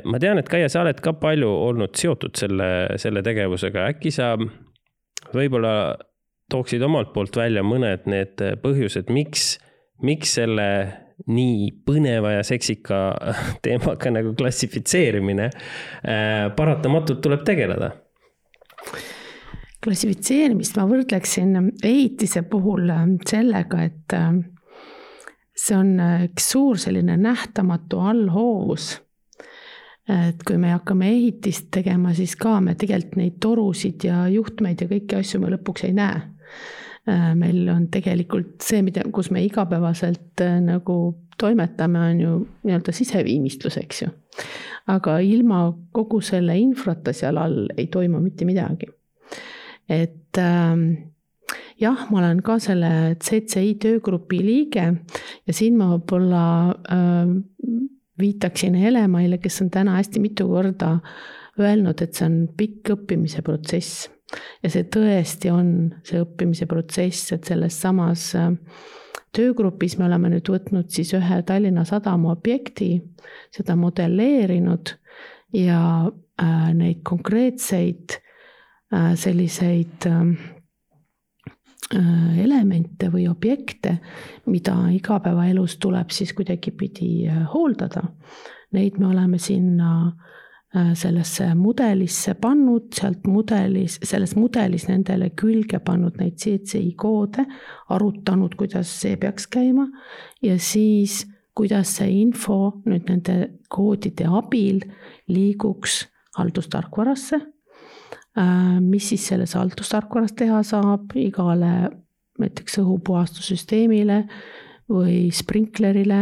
ma tean, et Kaia, sa oled ka palju olnud seotud selle, selle tegevusega, äkki sa võib-olla tooksid omalt poolt välja mõned need põhjused, miks, miks selle nii põneva ja seksika *laughs* teemaga nagu klassifitseerimine äh, paratamatult tuleb tegeleda? Klassifitseerimist ma võrdleksin ehitise puhul äh, sellega, et äh, see on üks suur selline nähtamatu allhoovus et kui me hakkame ehitist tegema, siis ka me tegelikult neid torusid ja juhtmeid ja kõiki asju me lõpuks ei näe. Äh, meil on tegelikult see, mida, kus me igapäevaselt äh, nagu toimetame, on ju nii-öelda siseviimistlus, eks ju. aga ilma kogu selle infrata seal all ei toimu mitte midagi. Et ähm, jah, ma olen ka selle CCI töögrupi liige ja siin ma võib-olla äh, viitaksin Helemaile, kes on täna hästi mitu korda öelnud, et see on pikk õppimise protsess. ja see tõesti on see õppimise protsess, et selles samas äh, töögrupis me oleme nüüd võtnud siis ühe Tallinna Sadama objekti, seda modelleerinud ja äh, neid konkreetseid selliseid Äh, elemente või objekte, mida igapäevaelus tuleb siis kuidagipidi äh, hooldada. Neid me oleme sinna äh, sellesse mudelisse pannud, sealt mudelis, selles mudelis nendele külge pannud neid CCI koode, arutanud, kuidas see peaks käima ja siis, kuidas see info nüüd nende koodide abil liiguks haldustarkvarasse Äh, mis siis selles haldustarkvaras teha saab igale näiteks õhupuhastussüsteemile või sprinklerile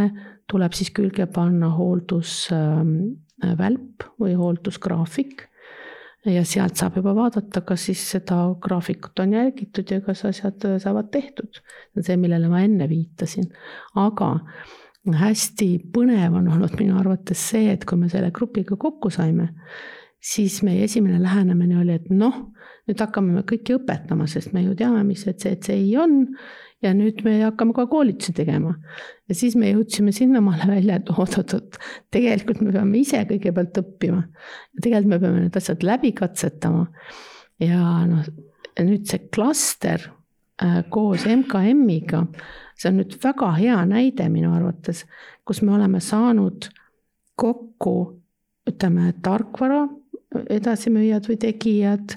tuleb siis külge panna hooldusvälp või hooldusgraafik. ja sealt saab juba vaadata, kas siis seda graafikut on jälgitud ja kas asjad saavad tehtud. see on see, millele ma enne viitasin, aga hästi põnev on olnud minu arvates see, et kui me selle grupiga kokku saime siis meie esimene lähenemine oli, et noh, nüüd hakkame me kõiki õpetama, sest me ju teame, mis see CCI on ja nüüd me hakkame ka koolitusi tegema. ja siis me jõudsime sinnamaale välja, et oot-oot-oot, tegelikult me peame ise kõigepealt õppima. tegelikult me peame need asjad läbi katsetama. ja noh, nüüd see klaster äh, koos MKM-iga, see on nüüd väga hea näide minu arvates, kus me oleme saanud kokku ütleme, tarkvara edasimüüjad või tegijad,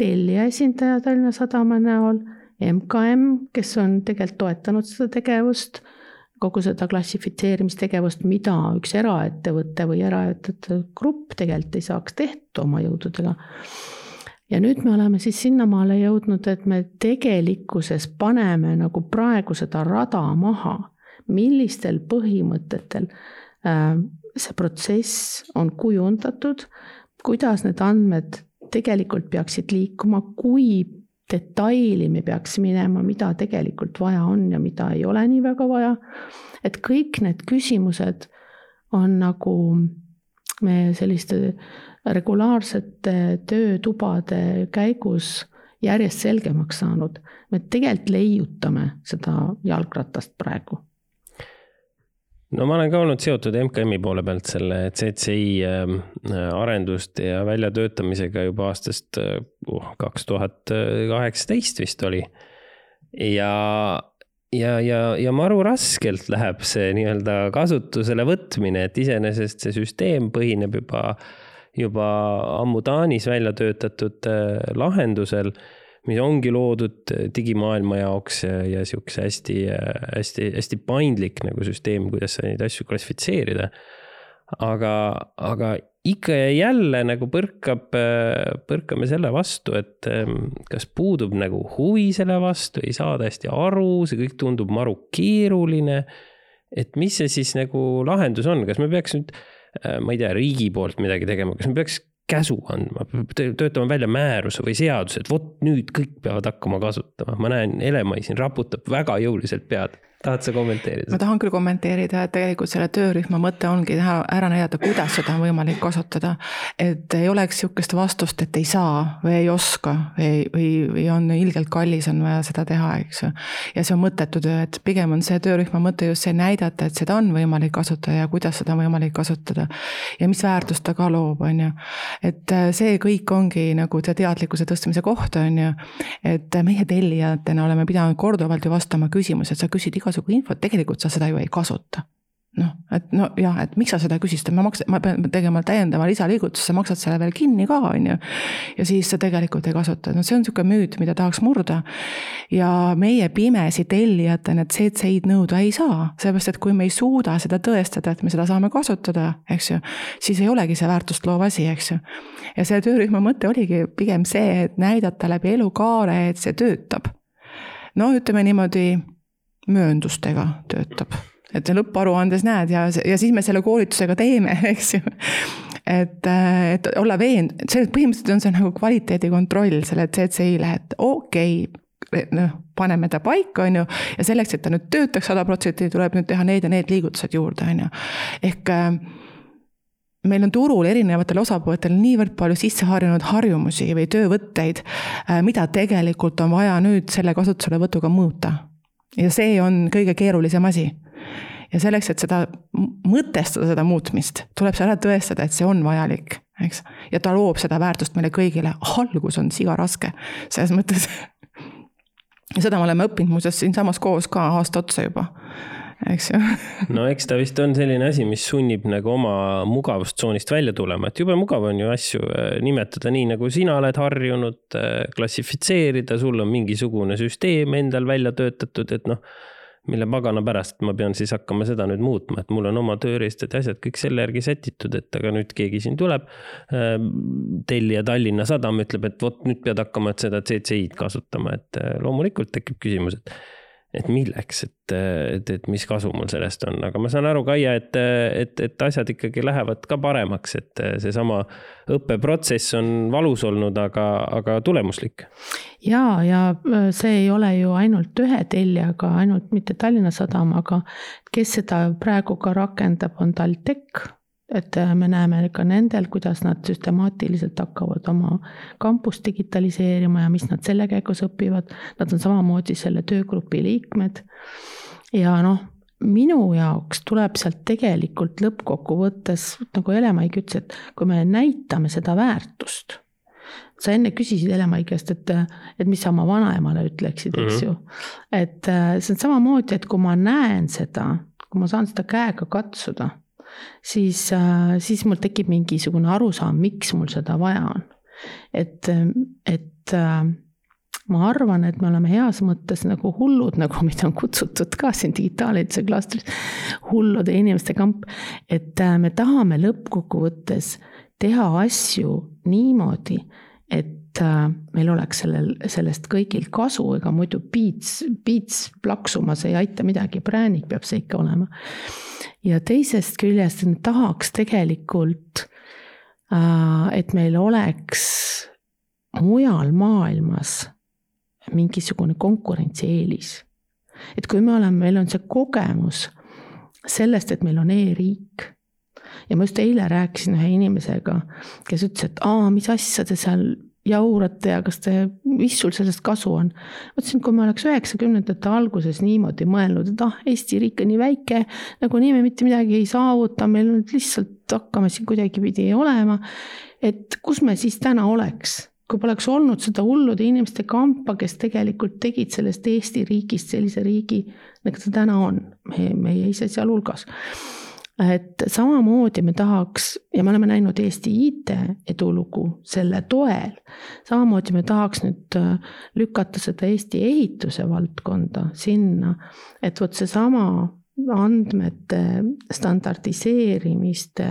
tellija esindaja Tallinna Sadama näol, MKM, kes on tegelikult toetanud seda tegevust, kogu seda klassifitseerimistegevust, mida üks eraettevõte või eraettevõtete grupp tegelikult ei saaks tehtud oma jõududega. ja nüüd me oleme siis sinnamaale jõudnud, et me tegelikkuses paneme nagu praegu seda rada maha, millistel põhimõtetel äh, see protsess on kujundatud kuidas need andmed tegelikult peaksid liikuma, kui detaili me peaks minema, mida tegelikult vaja on ja mida ei ole nii väga vaja. et kõik need küsimused on nagu me selliste regulaarsete töötubade käigus järjest selgemaks saanud. me tegelikult leiutame seda jalgratast praegu no ma olen ka olnud seotud MKM-i poole pealt selle CCI ähm, arenduste ja väljatöötamisega juba aastast uh, kaks tuhat kaheksateist vist oli. ja, ja, ja, ja maru raskelt läheb see nii-öelda kasutusele võtmine, et iseenesest see süsteem põhineb juba, juba ammu Taanis välja töötatud äh, lahendusel mis ongi loodud digimaailma jaoks ja, ja sihukese hästi, hästi, hästi paindlik nagu süsteem, kuidas neid asju klassifitseerida. aga, aga ikka ja jälle nagu põrkab, põrkame selle vastu, et ehm, kas puudub nagu huvi selle vastu, ei saada hästi aru, see kõik tundub maru keeruline. et mis see siis nagu lahendus on, kas me peaks nüüd, ma ei tea, riigi poolt midagi tegema, kas me peaks käsu andma, töötama välja määruse või seaduse, et vot nüüd kõik peavad hakkama kasutama. ma näen, Elemai siin raputab väga jõuliselt pead tahad sa kommenteerida? ma tahan küll kommenteerida, et tegelikult selle töörühma mõte ongi teha, ära näidata, kuidas seda on võimalik kasutada. et ei oleks sihukest vastust, et ei saa või ei oska või, või, või on ilgelt kallis, on vaja seda teha, eks ju. ja see on mõttetu töö, et pigem on see töörühma mõte just see näidata, et seda on võimalik kasutada ja kuidas seda on võimalik kasutada. ja mis väärtust ta ka loob, on ju. et see kõik ongi nagu see teadlikkuse tõstmise koht, on ju. et meie tellijatena oleme pidanud korduvalt ju vastama küsimusele, et sa küsid iga igasugu infot, tegelikult sa seda ju ei kasuta noh, et no jah, et miks sa seda küsisid, ma maksan, ma pean tegema täiendava lisaliigutuse, sa maksad selle veel kinni ka, on ju. ja siis sa tegelikult ei kasuta, no see on niisugune müüt, mida tahaks murda. ja meie pimesi tellijatena CCI-d nõuda ei saa, sellepärast et kui me ei suuda seda tõestada, et me seda saame kasutada, eks ju. siis ei olegi see väärtust loov asi, eks ju. ja selle töörühma mõte oligi pigem see, et näidata läbi elukaare, et see töötab. no ütleme niimoodi mööndustega töötab. et lõpparuandes näed ja, ja siis me selle koolitusega teeme, *laughs* eks ju. et, et olla veend-, see põhimõtteliselt on see nagu kvaliteedikontroll selle CCI-le, et okei okay, noh, paneme ta paika, on ju, ja selleks, et ta nüüd töötaks sada protsenti, tuleb nüüd teha need ja need liigutused juurde, on ju. ehk äh, meil on turul erinevatel osapooltel niivõrd palju sisse harjunud harjumusi või töövõtteid, äh, mida tegelikult on vaja nüüd selle kasutuselevõtuga muuta ja see on kõige keerulisem asi. ja selleks, et seda mõtestada, seda muutmist, tuleb see ära tõestada, et see on vajalik, eks. ja ta loob seda väärtust meile kõigile, algus on siga raske, selles mõttes. *laughs* ja seda me oleme õppinud muuseas siinsamas koos ka aasta otsa juba eks ju. no eks ta vist on selline asi, mis sunnib nagu oma mugavustsoonist välja tulema, et jube mugav on ju asju äh, nimetada nii, nagu sina oled harjunud, äh, klassifitseerida, sul on mingisugune süsteem endal välja töötatud, et noh mille pagana pärast ma pean siis hakkama seda nüüd muutma, et mul on oma tööriistad ja asjad kõik selle järgi sätitud, et aga nüüd keegi siin tuleb. Äh, tellija Tallinna Sadam ütleb, et vot nüüd pead hakkama seda CCI-d kasutama, et loomulikult tekib küsimus, et et milleks, et, et, et mis kasu mul sellest on, aga ma saan aru, Kaia, et, et, et asjad ikkagi lähevad ka paremaks, et seesama õppeprotsess on valus olnud, aga, aga tulemuslik. ja, ja see ei ole ju ainult ühe tellijaga, ainult mitte Tallinna Sadam, aga kes seda praegu ka rakendab, on TalTech et äh, me näeme ka nendel, kuidas nad süstemaatiliselt hakkavad oma kampust digitaliseerima ja mis nad selle käigus õpivad. Nad on samamoodi selle töögrupi liikmed. ja noh, minu jaoks tuleb sealt tegelikult lõppkokkuvõttes, nagu Helemaik ütles, et kui me näitame seda väärtust sa enne küsisid Helemaid käest, et, et mis sa oma vanaemale ütleksid, eks mm -hmm. ju. et äh, see on samamoodi, et kui ma näen seda, kui ma saan seda käega katsuda siis, äh, siis mul tekib mingisugune arusaam, miks mul seda vaja on. et, et äh, ma arvan, et me oleme heas mõttes nagu hullud, nagu *laughs* meid on kutsutud ka siin digitaalehituse klastris, hullude inimeste kamp. et äh, me tahame lõppkokkuvõttes teha asju niimoodi, et meil oleks sellel, sellest kõigil kasu, ega muidu piits, piits plaksumas ei aita midagi, präänik peab see ikka olema ja teisest küljest tahaks tegelikult, äh, et meil oleks mujal maailmas mingisugune konkurentsieelis. et kui me oleme, meil on see kogemus sellest, et meil on e-riik, ja ma just eile rääkisin ühe inimesega, kes ütles, et aa, mis asja te seal jaurate ja kas te, mis sul sellest kasu on? mõtlesin, et kui me oleks üheksakümnendate alguses niimoodi mõelnud, et ah, Eesti riik on nii väike, nagunii me mitte midagi ei saavuta, meil nüüd lihtsalt hakkame siin kuidagipidi olema. et kus me siis täna oleks, kui poleks olnud seda hullude inimeste kampa, kes tegelikult tegid sellest Eesti riigist sellise riigi, nagu ta täna on, meie, meie ise sealhulgas et samamoodi me tahaks ja me oleme näinud Eesti IT edulugu selle toel. samamoodi me tahaks nüüd äh, lükata seda Eesti ehituse valdkonda sinna, et vot seesama andmete standardiseerimiste,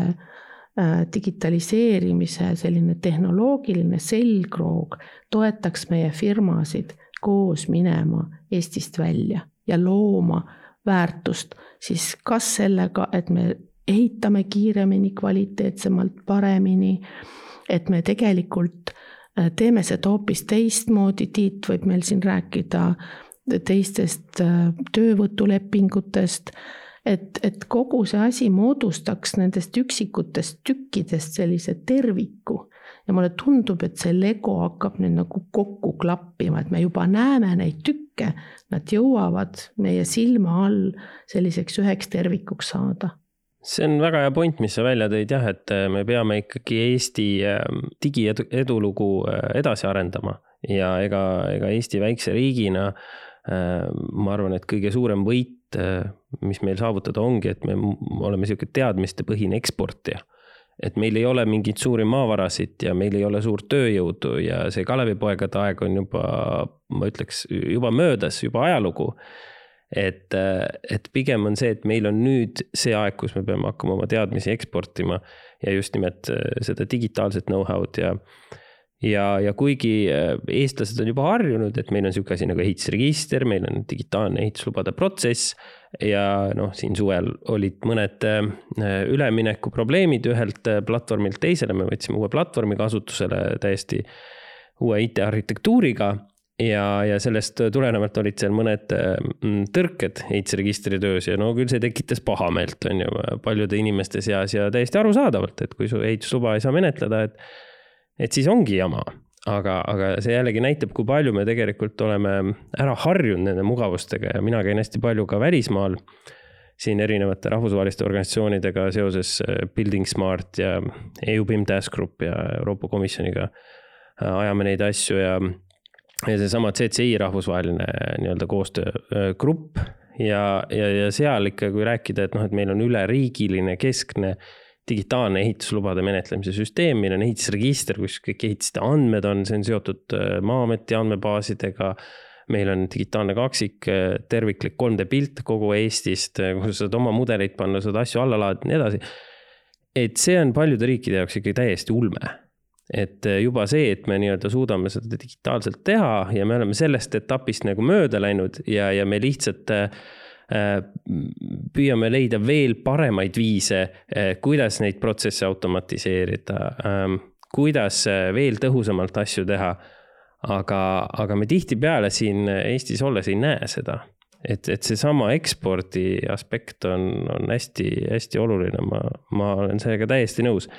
äh, digitaliseerimise selline tehnoloogiline selgroog toetaks meie firmasid koos minema Eestist välja ja looma väärtust, siis kas sellega, et me ehitame kiiremini, kvaliteetsemalt, paremini, et me tegelikult äh, teeme seda hoopis teistmoodi, Tiit võib meil siin rääkida teistest äh, töövõtulepingutest, et, et kogu see asi moodustaks nendest üksikutest tükkidest sellise terviku ja mulle tundub, et see lego hakkab nüüd nagu kokku klappima, et me juba näeme neid tükke, nad jõuavad meie silma all selliseks üheks tervikuks saada. See on väga hea point, mis sa välja tõid jah, et äh, me peame ikkagi Eesti ähm, digiedulugu äh, edasi arendama. Ja ega, ega Eesti väikse riigina äh, ma arvan, et kõige suurem võit, mis meil saavutada ongi, et me oleme sihuke teadmistepõhine eksportija et meil ei ole mingeid suuri maavarasid ja meil ei ole suurt tööjõudu ja see Kalevipoegade aeg on juba, ma ütleks, juba möödas, juba ajalugu. et, et pigem on see, et meil on nüüd see aeg, kus me peame hakkama oma teadmisi eksportima ja just nimelt seda digitaalset know-how'd ja ja, ja kuigi eestlased on juba harjunud, et meil on niisugune asi nagu ehitusregister, meil on digitaalne ehituslubade protsess ja noh, siin suvel olid mõned äh, üleminekuprobleemid ühelt äh, platvormilt teisele, me võtsime uue platvormi kasutusele täiesti uue IT-arhitektuuriga. Ja, ja sellest tulenevalt olid seal mõned äh, tõrked ehitusregistri töös. Ja no küll see tekitas pahameelt, on ju, paljude inimeste seas ja täiesti arusaadavalt, et kui su ehitusluba ei saa menetleda, et, et siis ongi jama aga, aga see jällegi näitab, kui palju me tegelikult oleme ära harjunud nende mugavustega ja mina käin hästi palju ka välismaal. siin erinevate rahvusvaheliste organisatsioonidega seoses äh, Building Smart ja EU BIM Task Group ja Euroopa Komisjoniga äh, ajame neid asju ja, ja seesama CCI rahvusvaheline äh, nii-öelda koostöögrupp ja, ja, ja seal ikka, kui rääkida, et noh, et meil on üleriigiline keskne digitaalne ehituslubade menetlemise süsteem, meil on ehitusregister, kus kõik ehitiste andmed on, see on seotud äh, Maa-ameti andmebaasidega. meil on digitaalne kaksik, äh, terviklik 3D pilt kogu Eestist, äh, kus sa saad oma mudeleid panna, saad asju alla laadida ja nii edasi. et see on paljude riikide jaoks ikkagi täiesti ulme et juba see, et me nii-öelda suudame seda digitaalselt teha ja me oleme sellest etapist nagu mööda läinud ja, ja me lihtsalt Äh, püüame leida veel paremaid viise, äh, kuidas neid protsesse automatiseerida, ähm, kuidas äh, veel tõhusamalt asju teha. aga, aga me tihtipeale siin Eestis olles ei näe seda et, et seesama ekspordi aspekt on, on hästi-hästi oluline, ma, ma olen sellega täiesti nõus.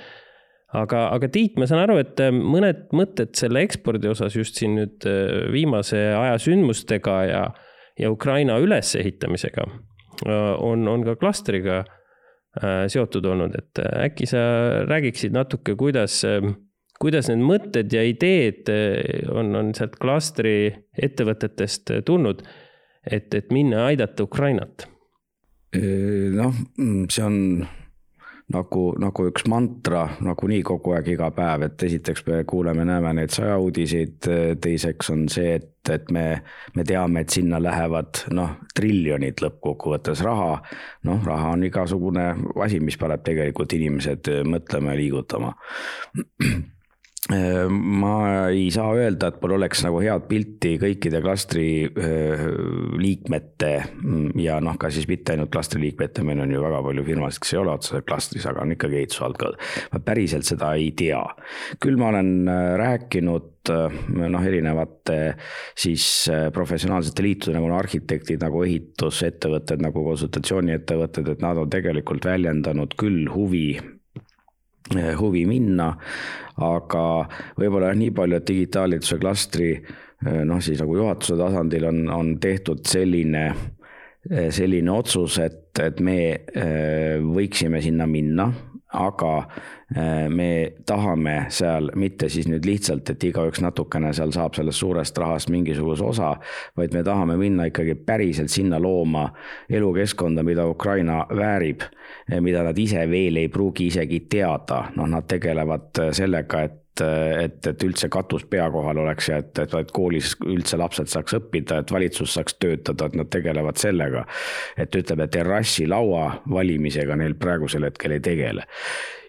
aga, aga Tiit, ma saan aru, et mõned mõtted selle ekspordi osas just siin nüüd viimase aja sündmustega ja ja Ukraina ülesehitamisega äh, on, on ka klastriga äh, seotud olnud, et äh, äkki sa räägiksid natuke, kuidas, kuidas need mõtted ja ideed on, on sealt klastri ettevõtetest tulnud, et, et minna aidata Ukrainat? noh, see on nagu, nagu üks mantra nagunii kogu aeg, iga päev, et esiteks me kuuleme, näeme neid sõjauudiseid, teiseks on see, et, et me, me teame, et sinna lähevad noh, triljonid lõppkokkuvõttes raha. noh, raha on igasugune asi, mis paneb tegelikult inimesed mõtlema ja liigutama. Ma ei saa öelda, et mul oleks nagu head pilti kõikide klastri liikmete ja noh, ka siis mitte ainult klastri liikmete, meil on ju väga palju firmasid, kes ei ole otseselt klastris, aga on ikkagi ehitusvaldkond. ma päriselt seda ei tea. küll ma olen rääkinud noh, erinevate siis professionaalsete liitude nagu arhitektid, nagu ehitusettevõtted, nagu konsultatsiooniettevõtted, et nad on tegelikult väljendanud küll huvi huvi minna, aga võib-olla jah, nii palju, et digitaaliduse klastri eh, noh, siis nagu juhatuse tasandil on, on tehtud selline, eh, selline otsus, et, et me võiksime sinna minna aga me tahame seal mitte siis nüüd lihtsalt, et igaüks natukene seal saab sellest suurest rahast mingisuguse osa, vaid me tahame minna ikkagi päriselt sinna looma elukeskkonda, mida Ukraina väärib, mida nad ise veel ei pruugi isegi teada, noh, nad tegelevad sellega, et et, et üldse katus pea kohal oleks ja et, et, et koolis üldse lapsed saaks õppida, et valitsus saaks töötada, et nad tegelevad sellega. et ütleme, terrassilaua valimisega neil praegusel hetkel ei tegele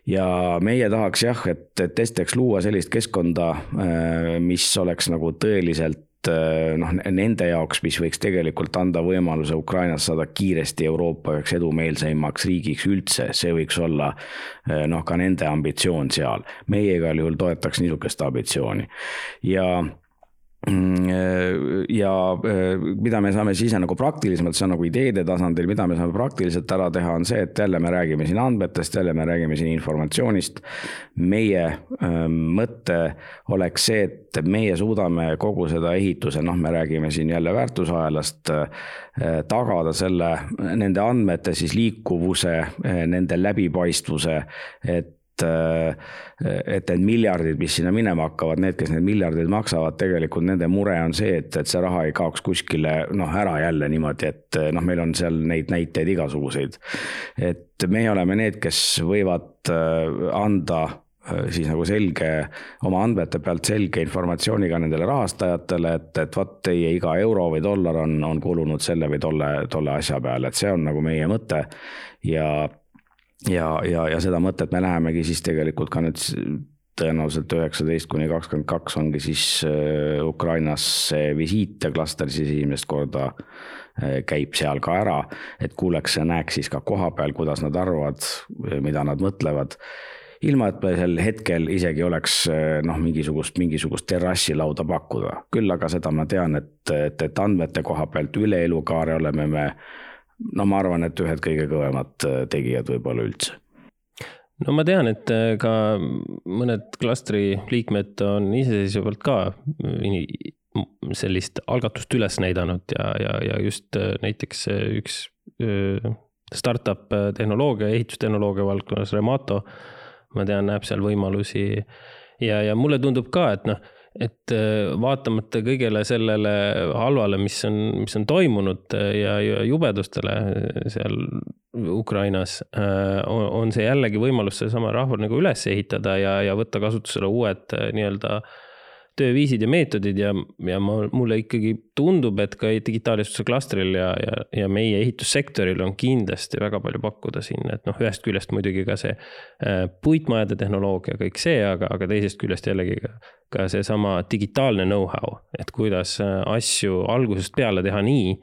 ja meie tahaks jah, et, et esiteks luua sellist keskkonda, äh, mis oleks nagu tõeliselt äh, noh, nende jaoks, mis võiks tegelikult anda võimaluse Ukrainas saada kiiresti Euroopa üheks edumeelseimaks riigiks üldse, see võiks olla äh, noh, ka nende ambitsioon seal. meie igal juhul toetaks niisugust ambitsiooni ja ja äh, mida me saame siis nagu praktilisemalt, see on nagu ideede tasandil, mida me saame praktiliselt ära teha, on see, et jälle me räägime siin andmetest, jälle me räägime siin informatsioonist. meie ähm, mõte oleks see, et meie suudame kogu seda ehituse, noh, me räägime siin jälle väärtusahelast, äh, tagada selle, nende andmete siis liikuvuse, nende läbipaistvuse, et et, et need miljardid, mis sinna minema hakkavad, need, kes need miljardid maksavad, tegelikult nende mure on see, et, et see raha ei kaoks kuskile noh, ära jälle niimoodi, et noh, meil on seal neid näiteid igasuguseid. et meie oleme need, kes võivad äh, anda äh, siis nagu selge, oma andmete pealt selge informatsiooniga nendele rahastajatele, et, et vot teie iga euro või dollar on, on kulunud selle või tolle, tolle asja peale, et see on nagu meie mõte. ja ja, ja, ja seda mõtet me lähemegi siis tegelikult ka nüüd tõenäoliselt üheksateist kuni kakskümmend kaks ongi siis äh, Ukrainasse visiit ja klaster siis esimest korda äh, käib seal ka ära, et kuuleks ja näeks siis ka koha peal, kuidas nad arvavad, mida nad mõtlevad ilma, et me sel hetkel isegi oleks äh, noh, mingisugust, mingisugust terrassilauda pakkuda. küll aga seda ma tean, et, et, et andmete koha pealt üle elukaare oleme me no ma arvan, et ühed kõige kõvemad äh, tegijad võib-olla üldse. no ma tean, et äh, ka mõned klastri liikmed on iseseisvalt ka sellist algatust üles näidanud ja, ja, ja just äh, näiteks üks startup tehnoloogia, ehitustehnoloogia valdkonnas, Remato, ma tean, näeb seal võimalusi ja, ja mulle tundub ka, et noh et äh, vaatamata kõigele sellele halvale, mis on, mis on toimunud äh, ja, ja jubedustele äh, seal Ukrainas, on see jällegi võimalus seesama rahval nagu üles ehitada ja, ja võtta kasutusele uued nii-öelda äh, tööviisid ja meetodid ja, ja ma, mulle ikkagi tundub, et ka digitaalistuse klastril ja, ja, ja meie ehitussektoril on kindlasti väga palju pakkuda siin, et noh, ühest küljest muidugi ka see äh, puitmajade tehnoloogia, kõik see, aga, aga teisest küljest jällegi ka, ka seesama digitaalne know-how, et kuidas äh, asju algusest peale teha nii,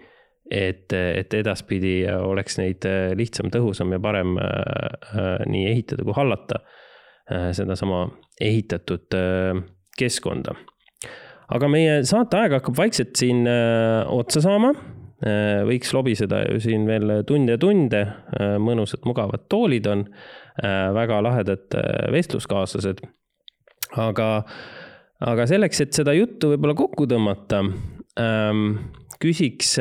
et, et edaspidi oleks neid äh, lihtsam, tõhusam ja parem nii ehitada kui hallata sedasama ehitatud keskkonda. aga meie saateaeg hakkab vaikselt siin äh, otsa saama. Äh, võiks lobiseda ju siin veel tunde ja tunde, äh, mõnusad mugavad toolid on, väga lahedad vestluskaaslased. aga, aga selleks, et seda juttu võib-olla kokku tõmmata ähm, küsiks,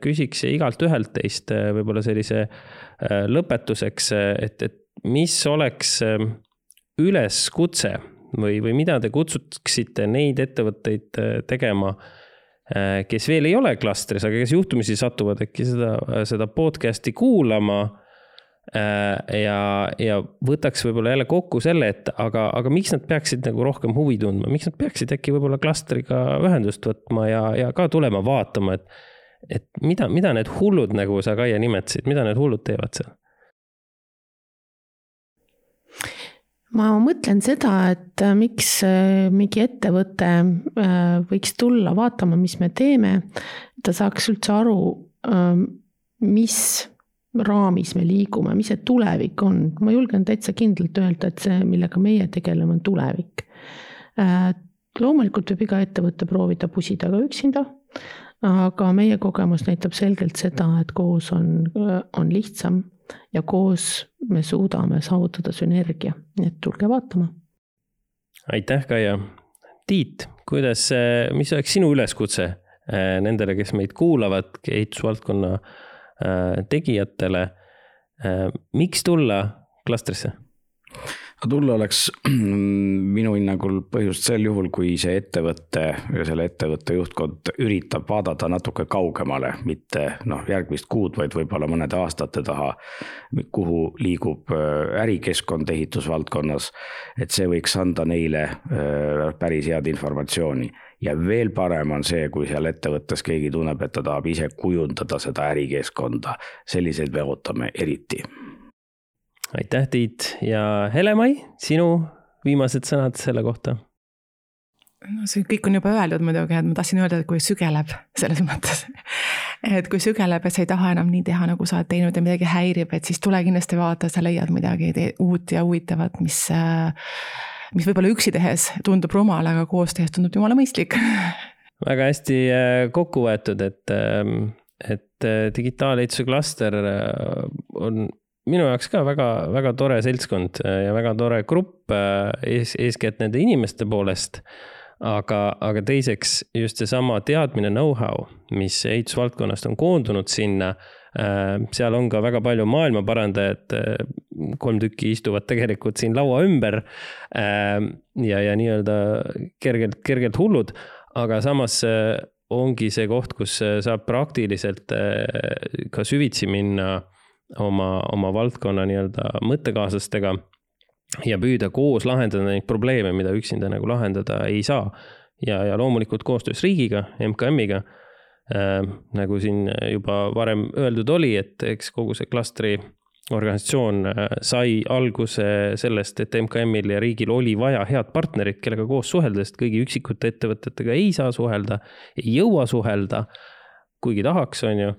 küsiks igalt ühelt teist võib-olla sellise lõpetuseks, et, et mis oleks üleskutse või, või mida te kutsuksite neid ettevõtteid äh, tegema, äh, kes veel ei ole klastris, aga kes juhtumisi satuvad äkki seda, seda podcast'i kuulama äh, ja, ja võtaks võib-olla jälle kokku selle, et aga, aga miks nad peaksid nagu rohkem huvi tundma, miks nad peaksid äkki võib-olla klastriga ühendust võtma ja, ja ka tulema vaatama, et, et mida, mida need hullud, nagu sa, Kaia, nimetasid, mida need hullud teevad seal? Ma mõtlen seda, et äh, miks äh, mingi ettevõte äh, võiks tulla vaatama, mis me teeme, ta saaks üldse aru, ähm, mis raamis me liigume, mis see tulevik on, ma julgen täitsa kindlalt öelda, et see, millega meie tegeleme, on tulevik. loomulikult võib iga ettevõte proovida pusida ka üksinda, aga meie kogemus näitab selgelt seda, et koos on, on lihtsam ja koos me suudame saavutada sünergia, nii et tulge vaatama. aitäh, Kaia. Tiit, kuidas, mis oleks sinu üleskutse äh, nendele, kes meid kuulavad, ehitusvaldkonna äh, tegijatele? Miks tulla klastrisse? Tulla oleks *clears throat* minu hinnangul põhjust sel juhul, kui see ettevõte ja selle ettevõtte juhtkond üritab vaadata natuke kaugemale, mitte noh, järgmist kuud, vaid võib-olla mõnede aastate taha, kuhu liigub äh, ärikeskkond ehitusvaldkonnas. et see võiks anda neile äh, päris head informatsiooni ja veel parem on see, kui seal ettevõttes keegi tunneb, et ta tahab ise kujundada seda ärikeskkonda. selliseid me ootame eriti aitäh, Tiit ja Hele-Mai, sinu viimased sõnad selle kohta? no see kõik on juba öeldud muidugi, et ma tahtsin öelda, et kui sügeleb, selles mõttes. et kui sügeleb, et sa ei taha enam nii teha, nagu sa oled teinud ja midagi häirib, et siis tule kindlasti vaata, sa leiad midagi uut ja huvitavat, mis, mis võib-olla üksi tehes tundub rumal, aga koos tehes tundub jumala mõistlik väga hästi äh, kokku võetud, et, ähm, et äh, digitaalehituse klaster äh, on minu jaoks ka väga, väga tore seltskond äh, ja väga tore grupp äh, ees, eeskätt nende inimeste poolest. aga, aga teiseks just seesama teadmine, know-how, mis ehitusvaldkonnast on koondunud sinna. Äh, seal on ka väga palju maailmaparandajad, kolm tükki istuvad tegelikult siin laua ümber. ja, ja nii-öelda kergelt, kergelt hullud, aga samas ongi see koht, kus saab praktiliselt ka süvitsi minna oma, oma valdkonna nii-öelda mõttekaaslastega ja püüda koos lahendada neid probleeme, mida üksinda nagu lahendada ei saa. ja, ja loomulikult koostöös riigiga, MKM-iga äh,. nagu siin juba varem öeldud oli, et eks kogu see klastri organisatsioon äh, sai alguse sellest, et MKM-il ja riigil oli vaja head partnerit, kellega koos suhelda, sest kõigi üksikute ettevõtetega ei saa suhelda, ei jõua suhelda, kuigi tahaks, on ju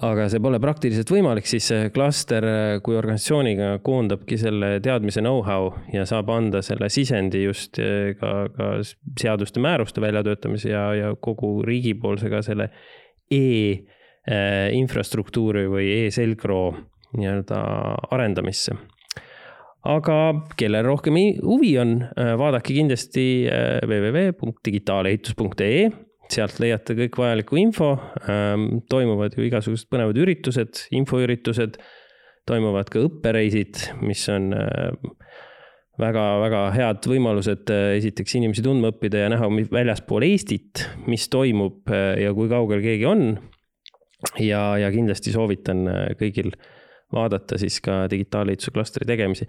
aga see pole praktiliselt võimalik, siis klaster kui organisatsiooniga koondabki selle teadmise know-how ja saab anda selle sisendi just eh, ka, ka seaduste määruste väljatöötamise ja, ja kogu riigipoolse ka selle e-infrastruktuuri või e-selgroo nii-öelda arendamisse. aga kellel rohkem huvi on, eh, vaadake kindlasti eh, www.digitaalehitus.ee sealt leiate kõik vajaliku info. Ähm, toimuvad ju igasugused põnevad üritused, infoüritused, toimuvad ka õppereisid, mis on väga-väga äh, head võimalused äh, esiteks inimesi tundma õppida ja näha väljaspool Eestit, mis toimub äh, ja kui kaugel keegi on. ja, ja kindlasti soovitan kõigil vaadata siis ka digitaalehituse klastri tegemisi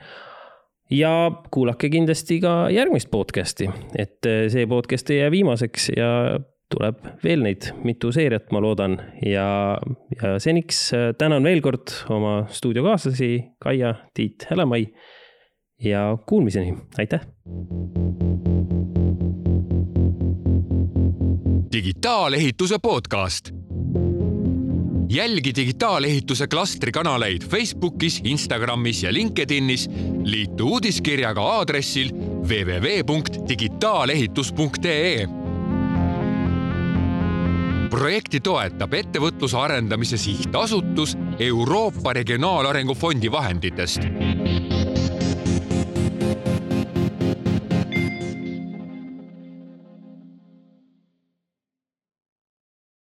ja kuulake kindlasti ka järgmist podcast'i, et see podcast ei jää viimaseks ja tuleb veel neid mitu seeriat, ma loodan, ja, ja seniks äh, tänan veel kord oma stuudiokaaslasi Kaia, Tiit, Helemai ja kuulmiseni, aitäh. digitaalehituse podcast. jälgi digitaalehituse klastri kanaleid Facebookis, Instagramis ja LinkedInis. liitu uudiskirjaga aadressil www.digitaalehitus.ee projekti toetab Ettevõtluse Arendamise Sihtasutus Euroopa Regionaalarengu Fondi vahenditest